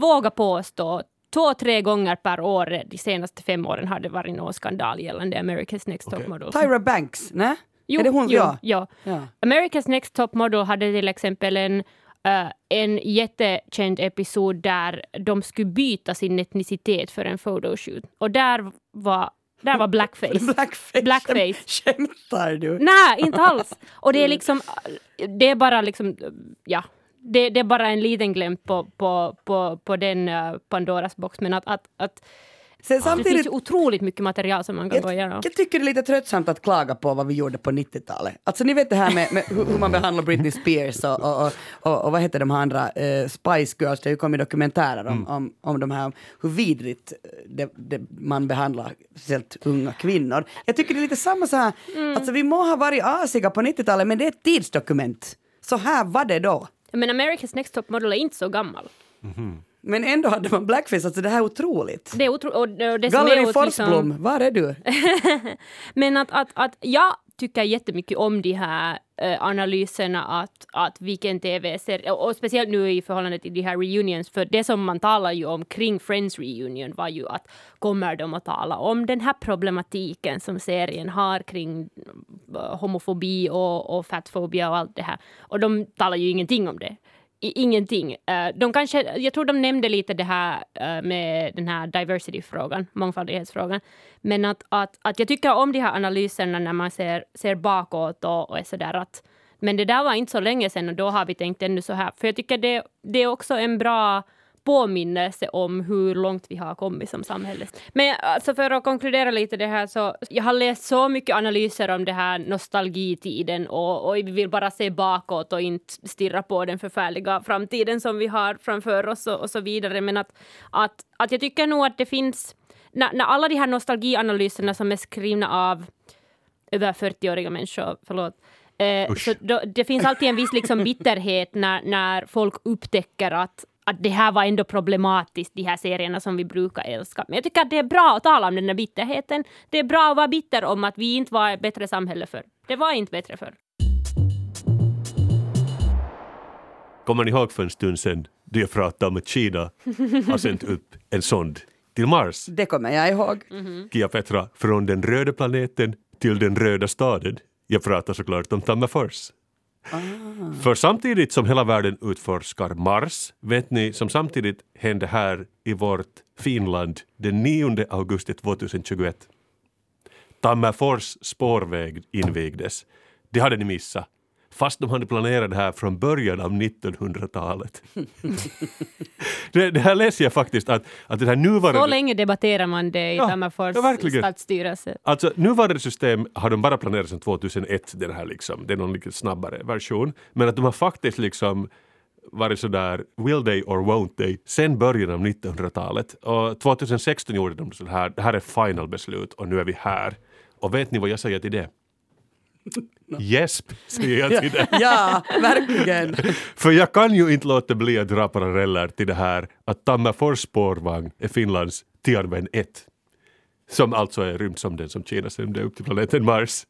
våga påstå, två, tre gånger per år de senaste fem åren har det varit någon skandal gällande America's Next Top Okej. Model. Tyra Banks, nej? Jo, är det hon? jo, ja. ja. ja. America's Next Top Model hade till exempel en, eh, en jättekänd episod där de skulle byta sin etnicitet för en photoshoot. Och där var, där var blackface. Blackface. Blackface. Skämtar du? Nej, inte alls. Och det är liksom, det är bara liksom, ja. Det, det är bara en liten glämt på, på, på, på den eh, Pandoras box. Men att, att, att Sen Det samtidigt, finns ju otroligt mycket material som man kan gå igenom. jag, jag tycker det är lite tröttsamt att klaga på vad vi gjorde på 90-talet. Alltså ni vet det här med, med hur man behandlar Britney Spears och, och, och, och, och vad heter de här andra, eh, Spice Girls, det har ju kommit dokumentärer om, om, om de här, hur vidrigt eh, det, det, man behandlar speciellt unga kvinnor. Jag tycker det är lite samma så här, alltså vi må ha varit asiga på 90-talet men det är ett tidsdokument. Så här var det då. Men America's Next Top Model är inte så gammal. Men ändå hade man blackface, alltså det här är otroligt. Det är otro- och det, är Galleri ot- Forsblom, var är du? Men att, att, att jag tycker jättemycket om de här eh, analyserna att, att vilken tv-serie, och, och speciellt nu i förhållande till de här reunions, för det som man talar ju om kring Friends reunion var ju att kommer de att tala om den här problematiken som serien har kring eh, homofobi och, och fatfobia och allt det här. Och de talar ju ingenting om det. I, ingenting. Eh, de kanske, jag tror de nämnde lite det här eh, med den här diversity-frågan, mångfaldighetsfrågan. Men att, att, att jag tycker om de här analyserna när man ser, ser bakåt och, och är sådär att men det där var inte så länge sedan och då har vi tänkt ännu så här. För jag tycker det, det är också en bra påminnelse om hur långt vi har kommit som samhälle. Men alltså för att konkludera lite det här så jag har läst så mycket analyser om det här nostalgitiden och, och vi vill bara se bakåt och inte stirra på den förfärliga framtiden som vi har framför oss och, och så vidare. Men att, att, att jag tycker nog att det finns, när, när alla de här nostalgianalyserna som är skrivna av över 40-åriga människor, förlåt, Eh, så då, det finns alltid en viss liksom bitterhet när, när folk upptäcker att, att det här var ändå problematiskt, de här serierna som vi brukar älska. Men jag tycker att det är bra att tala om den här bitterheten. Det är bra att vara bitter om att vi inte var ett bättre samhälle för. Det var inte bättre för. Kommer ni ihåg för en stund sedan då jag pratade om att Kina har sänt upp en sond till Mars? Det kommer jag ihåg. Kia Petra, från den röda planeten till den röda staden. Jag pratar såklart om Tammerfors. Ah. För samtidigt som hela världen utforskar Mars, vet ni som samtidigt hände här i vårt Finland den 9 augusti 2021? Tammerfors spårväg invigdes. Det hade ni missat. Fast de hade planerat det här från början av 1900-talet. det, det här läser jag faktiskt att, att det här nuvarande... Så länge debatterar man det i Ja, Tammerfors ja, stadsstyrelse. Alltså nuvarande system har de bara planerat sedan 2001, den här liksom, det är någon lite snabbare version. Men att de har faktiskt liksom varit sådär will they or won't they sen början av 1900-talet. Och 2016 gjorde de så här, det här är final beslut och nu är vi här. Och vet ni vad jag säger till det? Gäsp, säger jag till det. Ja, verkligen. För jag kan ju inte låta bli att dra paralleller till det här att Tammerfors spårvagn är Finlands Tianwen 1. Som alltså är rymd som den som Kina sände upp till planeten Mars.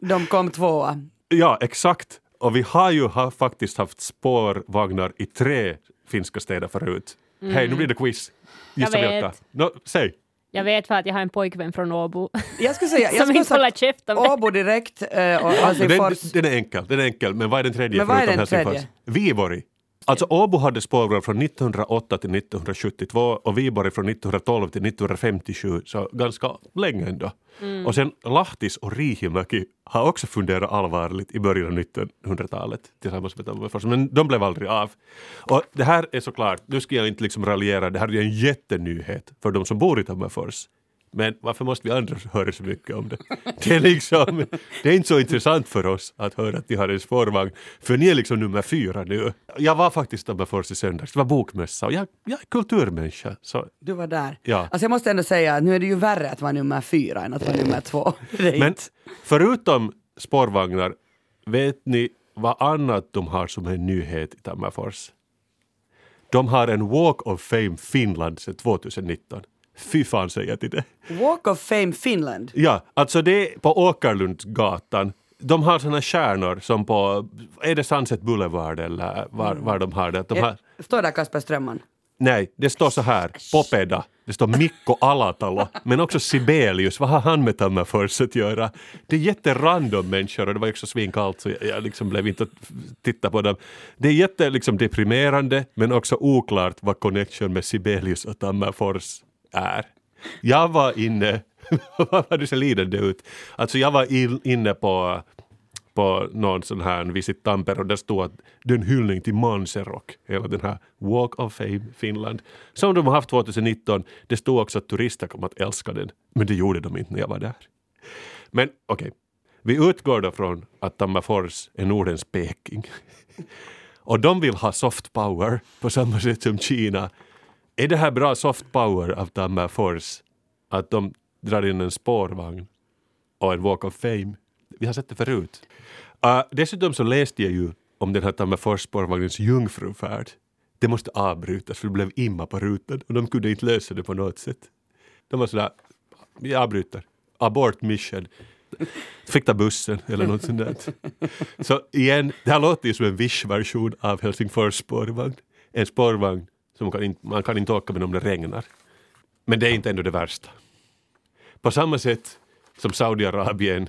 De kom tvåa. Ja, exakt. Och vi har ju ha, faktiskt haft spårvagnar i tre finska städer förut. Hej, nu blir det quiz. Gissa Jag vilka. vet. Nå, säg. Jag vet för att jag har en pojkvän från Åbo Jag skulle säga, jag som skulle inte håller sagt käft om det. Åbo direkt eh, och Den, Helsingfors. den är enkel, den är enkel. Men vad är den tredje Men vad är den tredje? Helsingfors? Viborg. Alltså Åbo hade spårvagnar från 1908 till 1972 och Viborg från 1912 till 1957, så ganska länge ändå. Mm. Och sen Lahtis och Riihimäki har också funderat allvarligt i början av 1900-talet tillsammans med Tammerfors, men de blev aldrig av. Och det här är såklart, nu ska jag inte liksom raljera, det här är en jättenyhet för de som bor i Tammerfors. Men varför måste vi andra höra så mycket om det? Det är, liksom, det är inte så intressant för oss att höra att ni har en spårvagn, för ni är liksom nummer fyra nu. Jag var faktiskt Tammerfors i söndags, det var bokmässa och jag, jag är kulturmänniska. Så, Du var där. Ja. Alltså jag måste ändå säga att nu är det ju värre att vara nummer fyra än att vara nummer två. Men förutom spårvagnar, vet ni vad annat de har som en nyhet i Tammerfors? De har en Walk of Fame Finland sedan 2019. Fy fan säger jag till det. Walk of Fame Finland. Ja, alltså det är på Åkerlundsgatan. De har såna stjärnor som på, är det Sunset Boulevard eller var, var de har det? De har, Står där Kasper Strömman? nej, det står så här, Popeda, det står Mikko Alatalo, men också Sibelius, vad har han med Tammerfors att göra? Det är jätterandom människor och det var också svinkallt så jag, jag liksom blev inte att titta på dem. Det är jätte liksom deprimerande men också oklart vad connection med Sibelius och Tammerfors är. Jag var inne, vad var du ser lidande ut? Alltså jag var in, inne på på någon sån här Visit Tampere och där stod att det är en hyllning till Manserock, hela den här Walk of Fame Finland, som de har haft 2019. Det stod också att turister kommer att älska den, men det gjorde de inte när jag var där. Men okej, okay. vi utgår då från att Tammerfors är Nordens Peking. och de vill ha soft power på samma sätt som Kina. Är det här bra soft power av Tammerfors? Att de drar in en spårvagn och en Walk of Fame? Vi har sett det förut. Uh, dessutom så läste jag ju om den här Tammerfors spårvagnens jungfrufärd. Det måste avbrytas för det blev imma på rutan och de kunde inte lösa det på något sätt. De var sådär, vi avbryter. Abort mission. Fick ta bussen eller något sånt där. Så igen, det här låter ju som en Wish-version av Helsingfors spårvagn. En spårvagn som man kan, inte, man kan inte åka med om det regnar. Men det är inte ändå det värsta. På samma sätt som Saudiarabien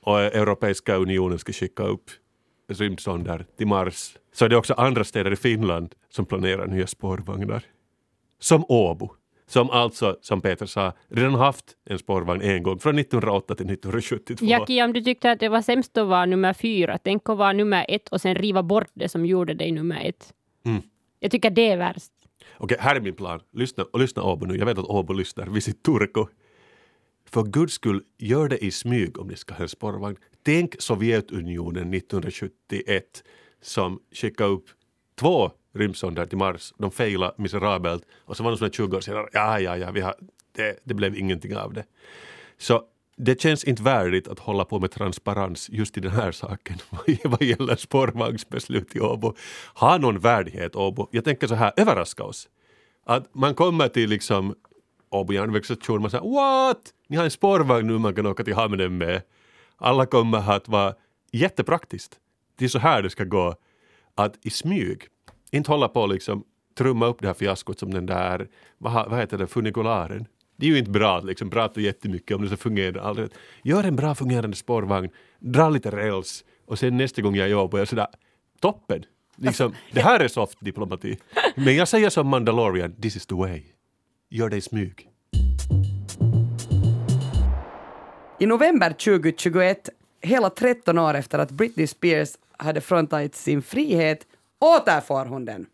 och Europeiska unionen ska skicka upp rymdsonder till Mars så är det också andra städer i Finland som planerar nya spårvagnar. Som Åbo, som alltså, som Peter sa, redan haft en spårvagn en gång från 1908 till 1972. Jackie, om du tyckte att det var sämst att vara nummer fyra, tänk att vara nummer ett och sen riva bort det som gjorde dig nummer ett. Mm. Jag tycker det är värst. Okej, här är min plan. Lyssna, och lyssna Åbo nu. Jag vet att Åbo lyssnar. Visit Turku. För guds skull, gör det i smyg om ni ska ha en spårvagn. Tänk Sovjetunionen 1971 som skickade upp två rymdsonder till Mars. De failade miserabelt och så var de som 20 år senare, ja, ja, ja, vi har, det, det blev ingenting av det. Så det känns inte värdigt att hålla på med transparens just i den här saken vad gäller spårvagnsbeslut i Åbo. Ha någon värdighet Åbo. Jag tänker så här, överraska oss. Att man kommer till liksom Åbo järnvägsstation man säger what? Ni har en spårvagn nu man kan åka till hamnen med. Alla kommer att vara jättepraktiskt. Det är så här det ska gå. Att i smyg, inte hålla på liksom trumma upp det här fiaskot som den där, vad, vad heter det, funikularen. Det är ju inte bra att liksom prata jättemycket om det ska fungera. Aldrig. Gör en bra fungerande spårvagn, dra lite räls och sen nästa gång jag jobbar jag sådär, toppen. Liksom, det här är soft diplomati. Men jag säger som Mandalorian, this is the way. Gör det i smyg. I november 2021, hela 13 år efter att Britney Spears hade fråntagit sin frihet, återfår hon den.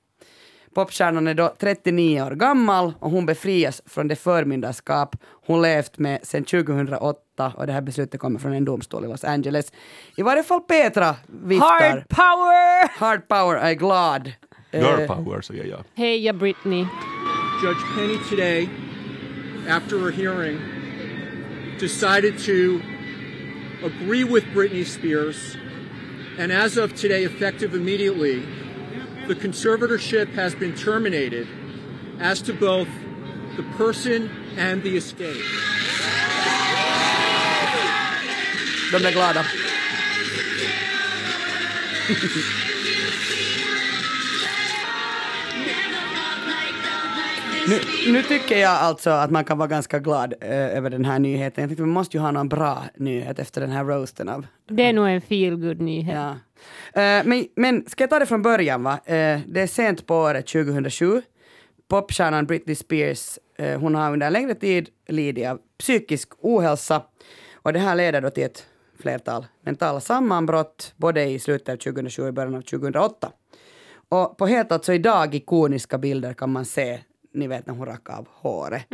Popstjärnan är då 39 år gammal och hon befrias från det förmyndarskap hon levt med sedan 2008 och det här beslutet kommer från en domstol i Los Angeles. I varje fall Petra viftar. Hard power! Hard power, jag är glad. Girl Eh, power säger jag. Heja Britney. Judge Penny today, after a hearing, decided to agree with Britney Spears, and as of today, effective immediately, the conservatorship has been terminated as to both the person and the estate. De är glada. Nu, nu tycker jag alltså att man kan vara ganska glad eh, över den här nyheten. Jag tänkte vi måste ju ha någon bra nyhet efter den här roasten av Det är nog en feel good nyhet. Ja. Eh, men, men ska jag ta det från början? va? Eh, det är sent på året 2007. Popstjärnan Britney Spears eh, hon har under en längre tid lidit av psykisk ohälsa. Och det här leder då till ett flertal mentala sammanbrott både i slutet av 2007 och i början av 2008. Och på helt alltså idag ikoniska bilder kan man se, ni vet när hon rackade av håret.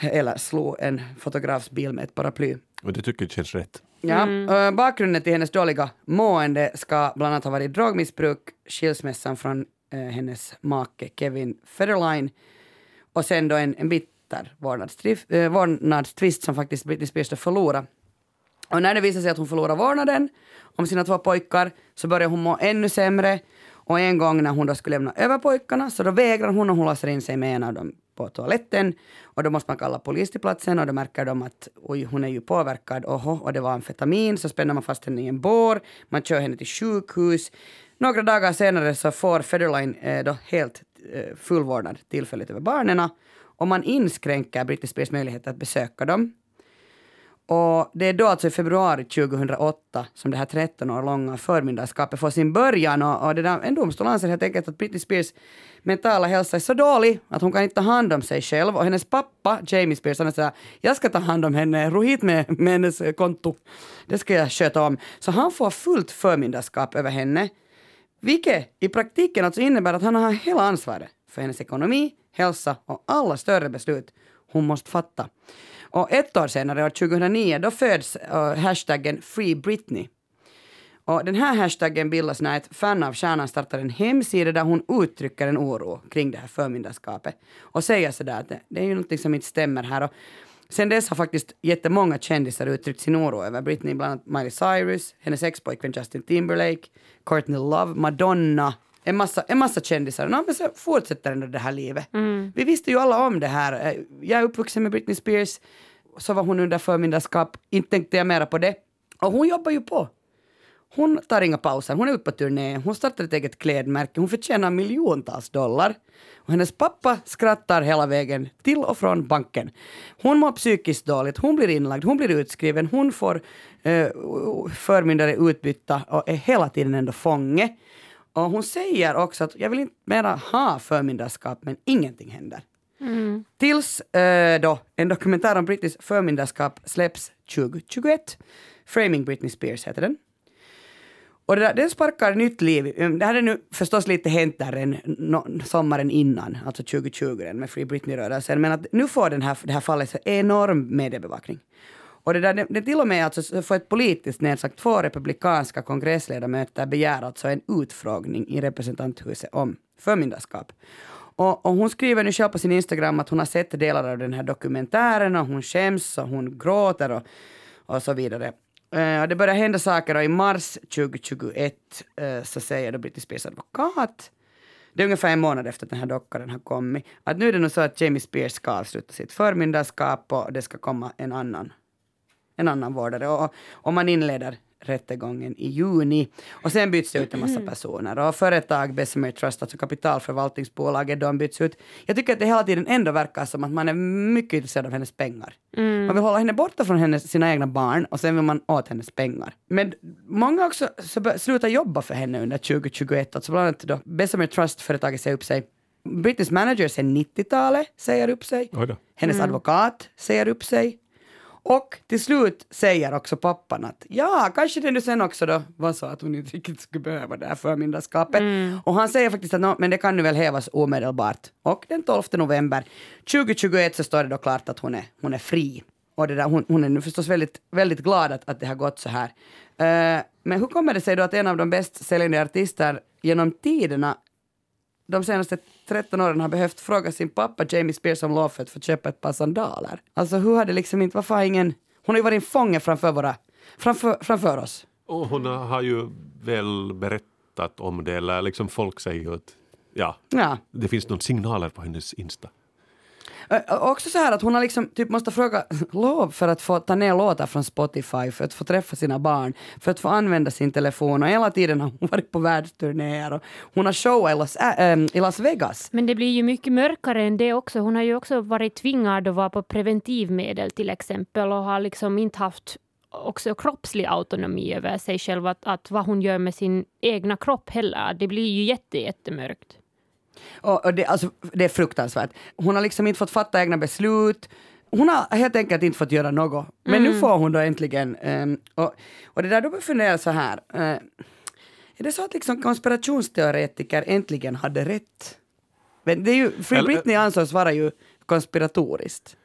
Eller slog en fotografs bil med ett paraply. Och det tycker jag känns rätt. Ja, ö, bakgrunden till hennes dåliga mående ska bland annat ha varit drogmissbruk, skilsmässan från eh, hennes make Kevin Federline och sen då en, en bitter vårdnadstvist, eh, vårdnadstvist som faktiskt Britney Spears då förlorade. Och när det visade sig att hon förlorade vårdnaden om sina två pojkar så började hon må ännu sämre och en gång när hon då skulle lämna över pojkarna så då vägrar hon och hon låser in sig med en av dem på toaletten och då måste man kalla polis till platsen och då märker de att oj, hon är ju påverkad, oho, och det var amfetamin, så spänner man fast henne i en bår, man kör henne till sjukhus. Några dagar senare så får Federline eh, då helt eh, fullvårdnad tillfälligt över barnen och man inskränker Britney Spears möjlighet att besöka dem. Och det är då alltså i februari 2008 som det här 13 år långa förmyndarskapet får sin början och, och det där, en domstol anser helt enkelt att Britney Spears mentala hälsa är så dålig att hon kan inte ta hand om sig själv och hennes pappa Jamie Spears han säger jag ska ta hand om henne, ro hit med, med hennes konto, det ska jag sköta om. Så han får fullt förmyndarskap över henne, vilket i praktiken alltså innebär att han har hela ansvaret för hennes ekonomi, hälsa och alla större beslut hon måste fatta. Och ett år senare, år 2009, då föds uh, hashtaggen Free Britney. Och den här hashtaggen bildas när ett fan av stjärnan startar en hemsida där hon uttrycker en oro kring det här förmyndarskapet och säger sådär att det, det är ju någonting som inte stämmer här. Och sen dess har faktiskt jättemånga kändisar uttryckt sin oro över Britney, bland annat Miley Cyrus, hennes expojkvän Justin Timberlake, Courtney Love, Madonna, en massa, en massa kändisar. No, men så fortsätter ändå det här livet. Vi visste ju alla om det här. Jag är uppvuxen med Britney Spears, så var hon under förmyndarskap, inte tänkte jag mera på det. Och hon jobbar ju på. Hon tar inga pauser, hon är ute på turné, hon startar ett eget klädmärke, hon förtjänar miljontals dollar. Och hennes pappa skrattar hela vägen till och från banken. Hon mår psykiskt dåligt, hon blir inlagd, hon blir utskriven, hon får eh, förmyndare utbytta och är hela tiden ändå fånge. Och hon säger också att jag vill inte mera ha förmyndarskap men ingenting händer. Tills eh, då en dokumentär om brittiskt förmyndarskap släpps 2021. Framing Britney Spears heter den. Och där, den sparkar nytt liv. Mm, Det hade nu förstås lite hänt där en, no, sommaren innan, alltså 2020 den med Free Britney-rörelsen, men att nu får den här, det här fallet så enorm mediebevakning. Och det, där, det, det till och med alltså för ett politiskt nedsagt, två republikanska kongressledamöter begär alltså en utfrågning i representanthuset om förmyndarskap. Och, och hon skriver nu själv på sin Instagram att hon har sett delar av den här dokumentären och hon skäms och hon gråter och, och så vidare. Uh, och det börjar hända saker och i mars 2021 uh, eh, så säger då Britney Spears advokat det är ungefär en månad efter att den här dockan har kommit. Att nu är det nog så att Jamie Spears ska avsluta sitt förmyndarskap och det ska komma en annan, en annan vårdare. Och, och man inleder rättegången i juni. Och sen byts det ut en massa personer. Och företag, Bessemer Trust, alltså kapitalförvaltningsbolaget, de byts ut. Jag tycker att det hela tiden ändå verkar som att man är mycket intresserad av hennes pengar. Man vill hålla henne borta från hennes, sina egna barn och sen vill man åt hennes pengar. Men många också slutar jobba för henne under 2021. Alltså bland annat då Bessemer Trust-företaget säger upp sig. British manager sen 90-talet säger upp sig. Hennes advokat säger upp sig. Och till slut säger också pappan att ja, kanske det nu sen också då var så att hon inte riktigt skulle behöva det här förmyndarskapet. Och han säger faktiskt att "Nå, men det kan nu väl hävas omedelbart. Och den 12 november 2021 så står det då klart att hon är, hon är fri. Och det där, hon, hon är nu förstås väldigt, väldigt glad att, att det har gått så här. Eh, men hur kommer det sig då att en av de bäst säljande artister genom tiderna de senaste 13 åren har behövt fråga sin pappa Jamie Spears om lov för att få köpa ett par sandaler. Alltså hur hade liksom inte, varför har ingen, hon har ju varit en fånge framför våra, framför, framför oss. Och hon har ju väl berättat om det, eller liksom folk säger ju att ja, Ja. det finns någon signaler på hennes Insta. Också så här att hon har liksom typ måste fråga lov för att få ta ner låtar från Spotify, för att få träffa sina barn, för att få använda sin telefon och hela tiden har hon varit på världsturnéer och hon har show i Las, äh, i Las Vegas. Men det blir ju mycket mörkare än det också. Hon har ju också varit tvingad att vara på preventivmedel till exempel och har liksom inte haft också kroppslig autonomi över sig själv, att, att vad hon gör med sin egna kropp heller. Det blir ju jätte, jättemörkt. Och, och det, alltså, det är fruktansvärt. Hon har liksom inte fått fatta egna beslut. Hon har helt enkelt inte fått göra något. Men nu får hon då äntligen. ehm, och, och det där, då börjar jag så här. eh, är det så att liksom konspirationsteoretiker äntligen hade rätt? Men det är ju, Free Eller- Britney ansågs vara ju konspiratoriskt.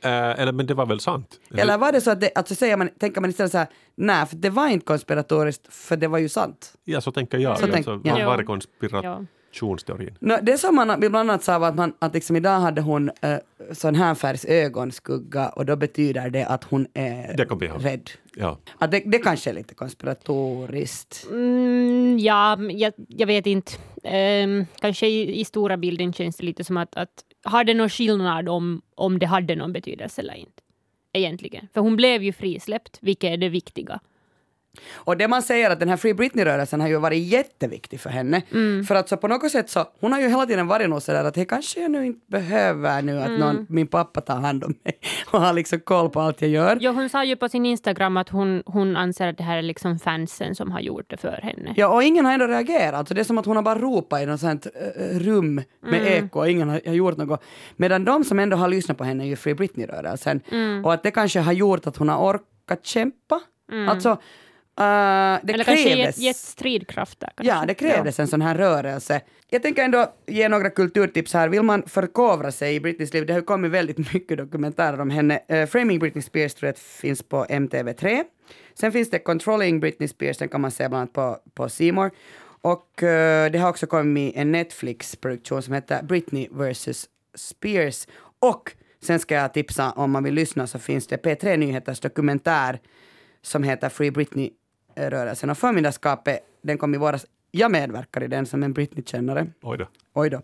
Eh, eller, men det var väl sant? Eller var det så att det, alltså säger man, tänker man istället så här, nej, för det var inte konspiratoriskt, för det var ju sant. Ja, så tänker jag. Så ju. tänk- alltså, ja. Vad var det Ja. Konspirationsteorin? No, det som man bland annat sa var att, man, att liksom idag hade hon uh, sån här färgs ögonskugga och då betyder det att hon är Det ihåg. rädd. Ja. Att det, det kanske är lite konspiratoriskt. Mm, ja, jag, jag vet inte. Ehm, kanske i, i stora bilden känns det lite som att, att har det någon skillnad om, om det hade någon betydelse eller inte? Egentligen. För hon blev ju frisläppt, vilket är det viktiga. Och det man säger att den här Free Britney-rörelsen har ju varit jätteviktig för henne. För att så på något sätt så, hon har ju hela tiden varit nog sådär att hej kanske jag nu inte behöver nu att någon, min pappa tar hand om mig och har liksom koll på allt jag gör. Jo, hon sa ju på sin Instagram att hon, hon anser att det här är liksom fansen som har gjort det för henne. Ja, och ingen har ändå reagerat. Alltså det är som att hon har bara ropat i något sånt äh, rum med eko och ingen har, har gjort något. Medan de som ändå har lyssnat på henne är ju Free Britney-rörelsen. Och att det kanske har gjort att hon har orkat kämpa. Alltså, äh, det Eller krävdes. gett stridkraft där. Kanske. Ja, det krävdes en sån här rörelse. Jag tänker ändå ge några kulturtips här. Vill man förkovra sig i Britneys liv, det har ju kommit väldigt mycket dokumentärer om henne. Eh, Framing Britney Spears tror jag finns på MTV3. Sen finns det Controlling Britney Spears, den kan man se bland annat på, på More. Och eh, det har också kommit en Netflix-produktion som heter Britney vs. Spears. Och sen ska jag tipsa, om man vill lyssna, så finns det P3 Nyheters dokumentär som heter Free rörelsen Och förmiddagsskapet, den kom i våras. Jag medverkar i den som en Britney-kännare. Oj då. Oj då.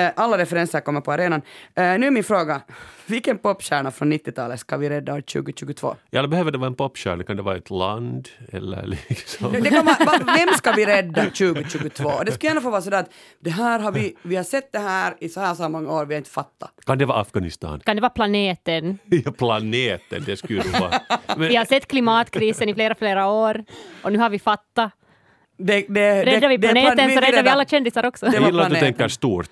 Eh, alla referenser kommer på arenan. Eh, nu är min fråga, vilken popstjärna från 90-talet ska vi rädda år 2022? Ja, eller behöver det vara en popstjärna? Kan det vara ett land? Eller liksom... Det kan vara, va- vem ska vi rädda 2022? Det skulle gärna få vara sådär att det här har vi, vi har sett det här i så här så många år, vi har inte fattat. Kan det vara Afghanistan? Kan det vara planeten? Ja, planeten, det skulle det vara. Men, Vi har sett klimatkrisen i flera, flera år och nu har vi fattat. Det, det, Räddar vi planeten så räddar vi alla kändisar också. Det jag var gillar att du tänker stort.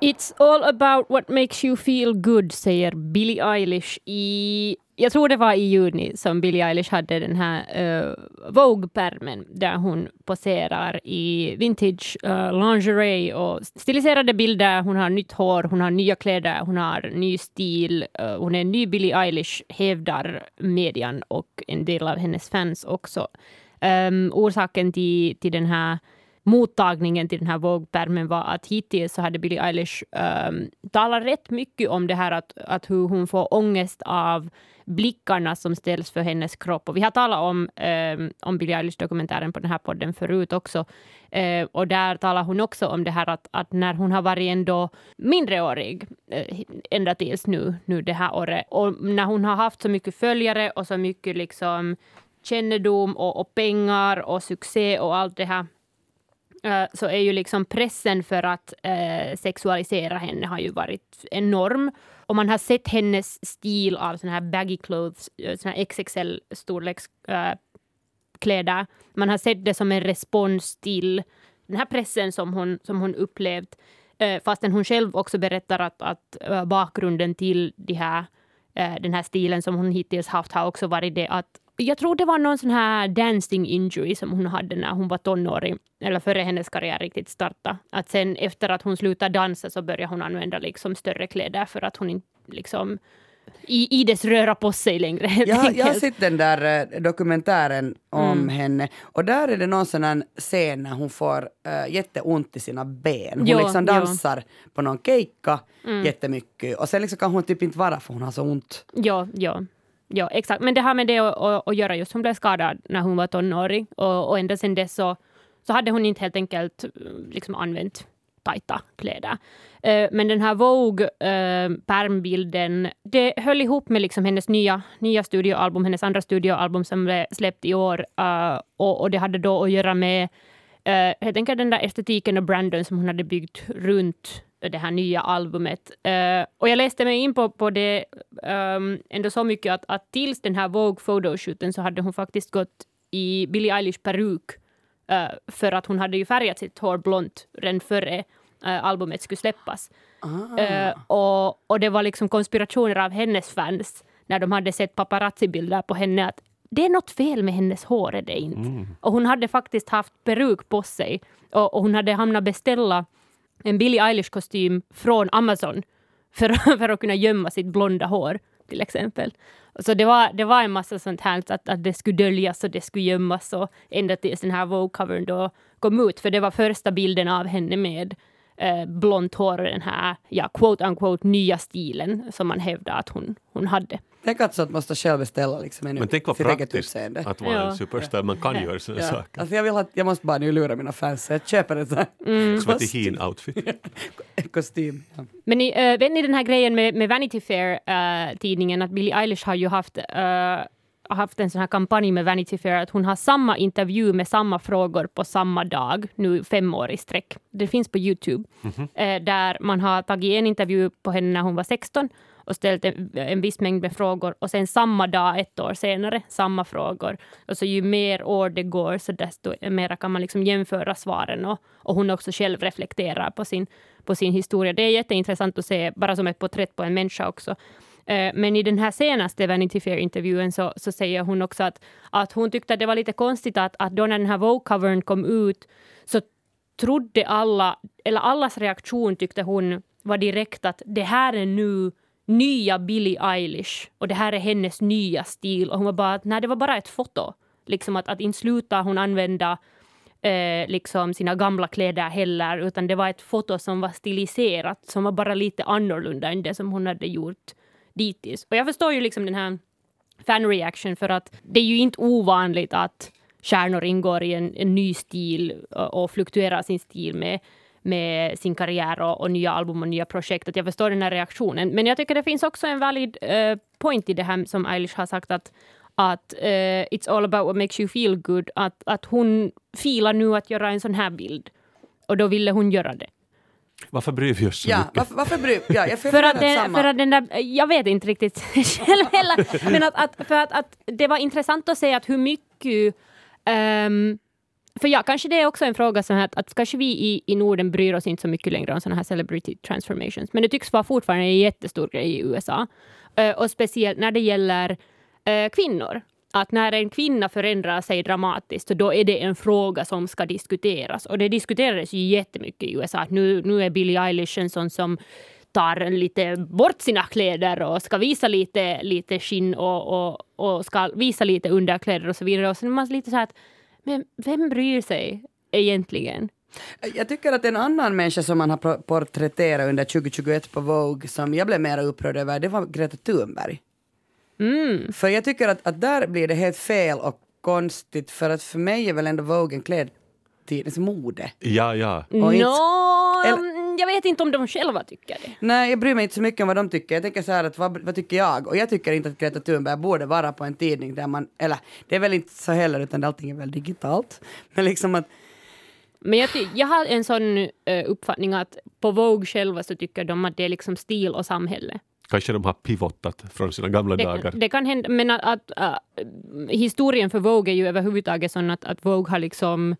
It's all about what makes you feel good, säger Billie Eilish i... Jag tror det var i juni som Billie Eilish hade den här uh, Vogue-pärmen där hon poserar i vintage uh, lingerie och stiliserade bilder. Hon har nytt hår, hon har nya kläder, hon har ny stil. Uh, hon är en ny Billie Eilish, hävdar median och en del av hennes fans också. Um, orsaken till, till den här mottagningen till den här vågpärmen var att hittills så hade Billie Eilish um, talat rätt mycket om det här att, att hur hon får ångest av blickarna som ställs för hennes kropp. Och vi har talat om, eh, om Billie Eilish-dokumentären på den här podden förut också. Eh, och där talar hon också om det här att, att när hon har varit ändå mindreårig, eh, ända tills nu, nu det här året, och när hon har haft så mycket följare och så mycket liksom kännedom och, och pengar och succé och allt det här eh, så är ju liksom pressen för att eh, sexualisera henne har ju varit enorm. Och man har sett hennes stil av såna här baggy clothes, eh, såna här XXL-storlekskläder. Eh, äh. Man har sett det som en respons till den här pressen som hon, som hon upplevt. Äh, fastän hon själv också berättar att, att äh, bakgrunden till de här, den här stilen som hon hittills haft har också varit det att jag tror det var någon sån här dancing injury som hon hade när hon var tonåring, eller före hennes karriär riktigt startade. Att sen efter att hon slutade dansa så började hon använda liksom större kläder för att hon inte liksom i, dess röra på sig längre. helt Jag, har- sett den där eh, dokumentären om Mm. henne och där är det någon sån här scen när hon får uh, jätteont i sina ben. Hon Jo, liksom jo. dansar på någon keikka Mm. jättemycket och sen liksom kan hon typ inte vara för hon har så ont. Ja, ja. Ja, exakt. Men det har med det att, att, att göra. Just hon blev skadad när hon var tonåring och, och ända sedan dess så, så hade hon inte helt enkelt eh, liksom använt tajta kläder. Eh, men den här Vogue-pärmbilden, eh, det höll ihop med liksom hennes nya, nya studioalbum, hennes andra studioalbum som blev släppt i år. Och, och det hade då att göra med helt enkelt den där estetiken och branden som hon hade byggt runt det här nya albumet. Eh, och jag läste mig in på, på det um, ändå så mycket att, att tills den här Vogue photoshooten så hade hon faktiskt gått i Billie Eilish peruk eh, för att hon hade ju färgat sitt hår blont redan före eh, albumet skulle släppas. Eh, och, och det var liksom konspirationer av hennes fans när de hade sett paparazzi-bilder på henne att det är något fel med hennes hår, är det inte. Och hon hade faktiskt haft peruk på sig och, och hon hade hamnat beställa en Billie Eilish-kostym från Amazon för, för att kunna gömma sitt blonda hår, till exempel. Så det var, det var en massa sånt här, att, att det skulle döljas och det skulle gömmas och ända tills den här Vogue-covern då kom ut, för det var första bilden av henne med eh, blont hår och den här, ja, quote unquote, nya stilen som man hävdar att hon, hon hade. Tänk att sånt måste själv beställa liksom ännu Men tänk vad praktiskt att vara Ja. en superstar. Man kan göra sådana Ja. saker. Alltså jag, vill ha, jag måste bara nu lura mina fans så jag köper en sån här Mm. Som ett hin-outfit. kostym. Ja. Men ni, äh, vet ni den här grejen med, med Vanity Fair-tidningen, att Billie Eilish har ju haft äh, haft en sån här kampanj med Vanity Fair att hon har samma intervju med samma frågor på samma dag, nu fem år i sträck. Det finns på Youtube. Eh, där man har tagit en intervju på henne när hon var 16 och ställt en, en viss mängd med frågor och sen samma dag ett år senare, samma frågor. Och så ju mer år det går så desto mer kan man liksom jämföra svaren och, och hon också själv reflekterar på sin, på sin historia. Det är jätteintressant att se, bara som ett porträtt på en människa också. Eh, men i den här senaste Vanity Fair-intervjun så, så säger hon också att, att hon tyckte att det var lite konstigt att, att då när den här Vogue-covern kom ut så trodde alla, eller allas reaktion tyckte hon var direkt att det här är nu nya Billie Eilish och det här är hennes nya stil. Och hon var bara att nej, det var bara ett foto. Liksom att, att inte sluta hon använda eh, liksom sina gamla kläder heller, utan det var ett foto som var stiliserat, som var bara lite annorlunda än det som hon hade gjort dittills. Och jag förstår ju liksom den här fan reaction för att det är ju inte ovanligt att stjärnor ingår i en, en ny stil och, och fluktuerar sin stil med, med sin karriär och, och nya album och nya projekt. Att jag förstår den här reaktionen. Men jag tycker det finns också en valid uh, point i det här som Eilish har sagt att att uh, it's all about what makes you feel good. Att, att hon filar nu att göra en sån här bild. Och då ville hon göra det. Varför bryr vi oss så Ja, mycket? varför, varför bry... Ja, jag För att, den, samma. för att den där, jag vet inte riktigt själv heller, men att, att, för att, att det var intressant att se att hur mycket ehm, för ja, kanske det är också en fråga så här att, att kanske vi i, i Norden bryr oss inte så mycket längre om sådana här celebrity transformations, men det tycks vara fortfarande en jättestor grej i USA. Eh, och speciellt när det gäller eh, kvinnor. Att när en kvinna förändrar sig dramatiskt, då är det en fråga som ska diskuteras. Och det diskuterades ju jättemycket i USA. Att nu, nu är Billie Eilish en sån som tar lite bort sina kläder och ska visa lite, lite skinn och, och, och ska visa lite underkläder och så vidare. Och sen är man lite så här att, men vem bryr sig egentligen? Jag tycker att en annan människa som man har porträtterat under 2021 på Vogue som jag blev mer upprörd över, det var Greta Thunberg. Mm. För jag tycker att, att där blir det helt fel och konstigt för att för mig är väl ändå Vogue en klädtidens mode. Ja, ja. Och inte- Nå, eller- jag vet inte om de själva tycker det. Nej, jag bryr mig inte så mycket om vad de tycker. Jag tänker så här att vad, vad tycker jag? Och jag tycker inte att Greta Thunberg borde vara på en tidning där man, eller det är väl inte så heller utan allting är väl digitalt. Men liksom att, Men jag, jag har en sån eh, uppfattning att på Vogue själva så tycker de att det är liksom stil och samhälle. Kanske de har pivotat från sina gamla Det, dagar. det kan hända, men att, att äh, historien för Vogue är ju överhuvudtaget sån att, att Vogue har liksom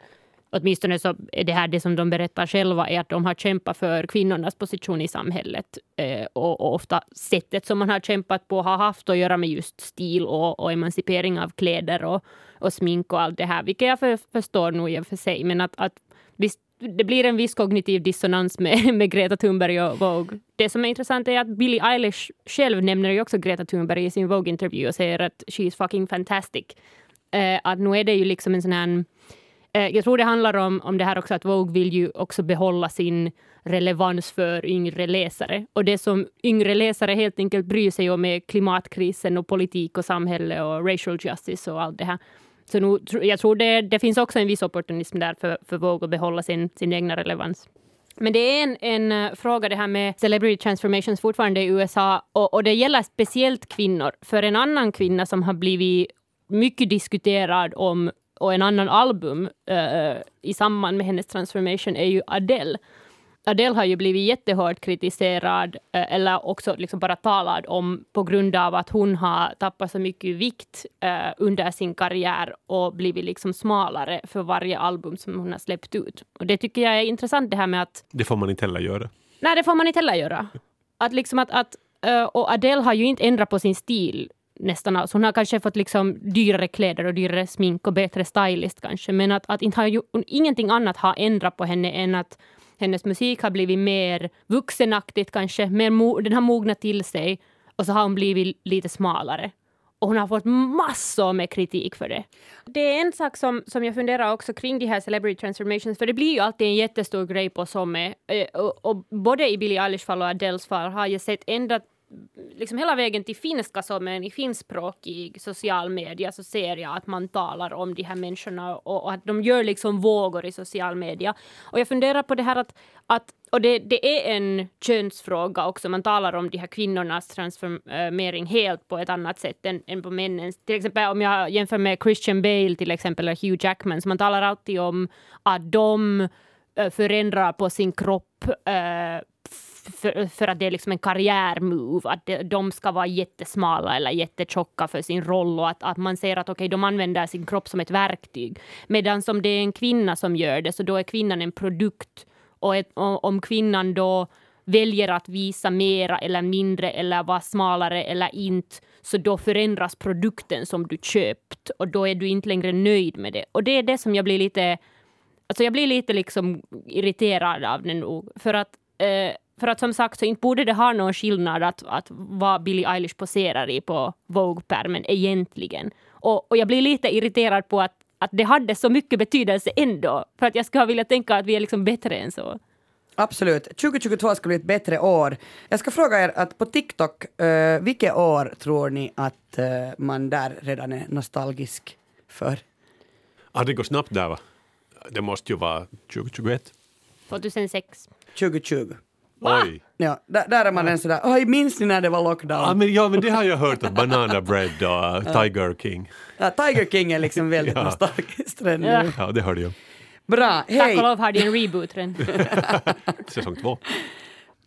Åtminstone så är det här det som de berättar själva, är att de har kämpat för kvinnornas position i samhället. Eh, och, och ofta sättet som man har kämpat på har haft att göra med just stil och, och emancipering av kläder och, och smink och allt det här, vilket jag för, förstår nog i och för sig. Men att, att visst, det blir en viss kognitiv dissonans med, med Greta Thunberg och Vogue. Det som är intressant är att Billie Eilish själv nämner ju också Greta Thunberg i sin Vogue-intervju och säger att she's fucking fantastic. Eh, att nu är det ju liksom en sån här Eh, Jag tror det handlar om, om det här också att Vogue vill ju också behålla sin relevans för yngre läsare. Och det som yngre läsare helt enkelt bryr sig om är klimatkrisen och politik och samhälle och racial justice och allt det här. Så nu, jag tror det, det finns också en viss opportunism där för, för Vogue att behålla sin, sin egna relevans. Men det är en, en eh, fråga det här med celebrity transformations fortfarande i USA och, och det gäller speciellt kvinnor. För en annan kvinna som har blivit mycket diskuterad om och en annan album uh, i samband med hennes transformation är ju Adele. Adele har ju blivit jättehårt kritiserad eh, eller också liksom bara talad om på grund av att hon har tappat så mycket vikt eh, under sin karriär och blivit liksom smalare för varje album som hon har släppt ut. Och det tycker jag är intressant det här med att Det får man inte heller göra. Nej, det får man inte heller göra. Att liksom att, att, eh, och Adele har ju inte ändrat på sin stil nästan alls. Hon har kanske fått liksom dyrare kläder och dyrare smink och bättre stylist kanske. Men att, att inte har ju, ingenting annat har ändrat på henne än att hennes musik har blivit mer vuxenaktigt kanske. Mer mo, den har mognat till sig och så har hon blivit lite smalare. Och hon har fått massor med kritik för det. Det är en sak som, som jag funderar också kring de här celebrity transformations, för det blir ju alltid en jättestor grej på SOME. är, eh, och, och både i Billie Eilish fall och Adeles fall har jag sett ända liksom hela vägen till finska som en finskspråkig social media så ser jag att man talar om de här människorna och, och att de gör liksom vågor i social media. Och jag funderar på det här att, att och det, det är en könsfråga också, man talar om de här kvinnornas transformering helt på ett annat sätt än, än på männens. Till exempel om jag jämför med Christian Bale till exempel, eller Hugh Jackman, så man talar alltid om att de eh, förändrar på sin kropp eh, för, för, att det är liksom en karriärmove, att de ska vara jättesmala eller jättetjocka för sin roll och att, att man ser att okay, de använder sin kropp som ett verktyg. Medan om det är en kvinna som gör det så då är kvinnan en produkt och, ett, och om kvinnan då väljer att visa mera eller mindre eller vara smalare eller inte, så då förändras produkten som du köpt och då är du inte längre nöjd med det. Och det är det som jag blir lite, alltså jag blir lite liksom irriterad av det nog. För att, eh, för att som sagt så inte borde det ha någon skillnad att, att vad Billie Eilish poserar i på Vogue-pärmen egentligen. Och, och jag blir lite irriterad på att att det hade så mycket betydelse ändå. För att jag skulle vilja tänka att vi är liksom bättre än så. Absolut. 2022 ska bli ett bättre år. Jag ska fråga er att på TikTok, uh, vilket år tror ni att uh, man där redan är nostalgisk för? Ah, det går snabbt där va? Det måste ju vara 2021. 2006. 2020. Oj! Ja, där, där är man en sådär, oj minns ni när det var lockdown? Ja men, ja, men det har jag hört att Banana Bread och uh, Tiger King. Ja, Tiger King är liksom väldigt Ja. nostalgiskt redan nu. Ja. Ja, det hörde jag. Bra, Tack hej! och lov har de en reboot redan. Säsong två.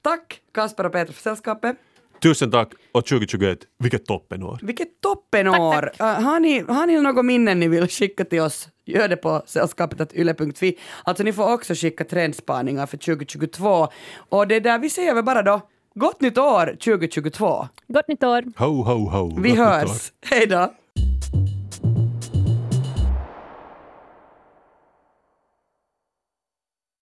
Tack Kasper och Peter för sällskapet. Tusen tack och 2021, vilket toppenår. Vilket toppenår! Uh, har, ni, har ni några minnen ni vill skicka till oss, gör det på sällskapet.yle.fi. Alltså ni får också skicka trendspaningar för 2022. Och det där, vi säger väl bara då, gott nytt år 2022. Gott nytt år! Ho, ho, ho. Vi Gott hörs. Hej då!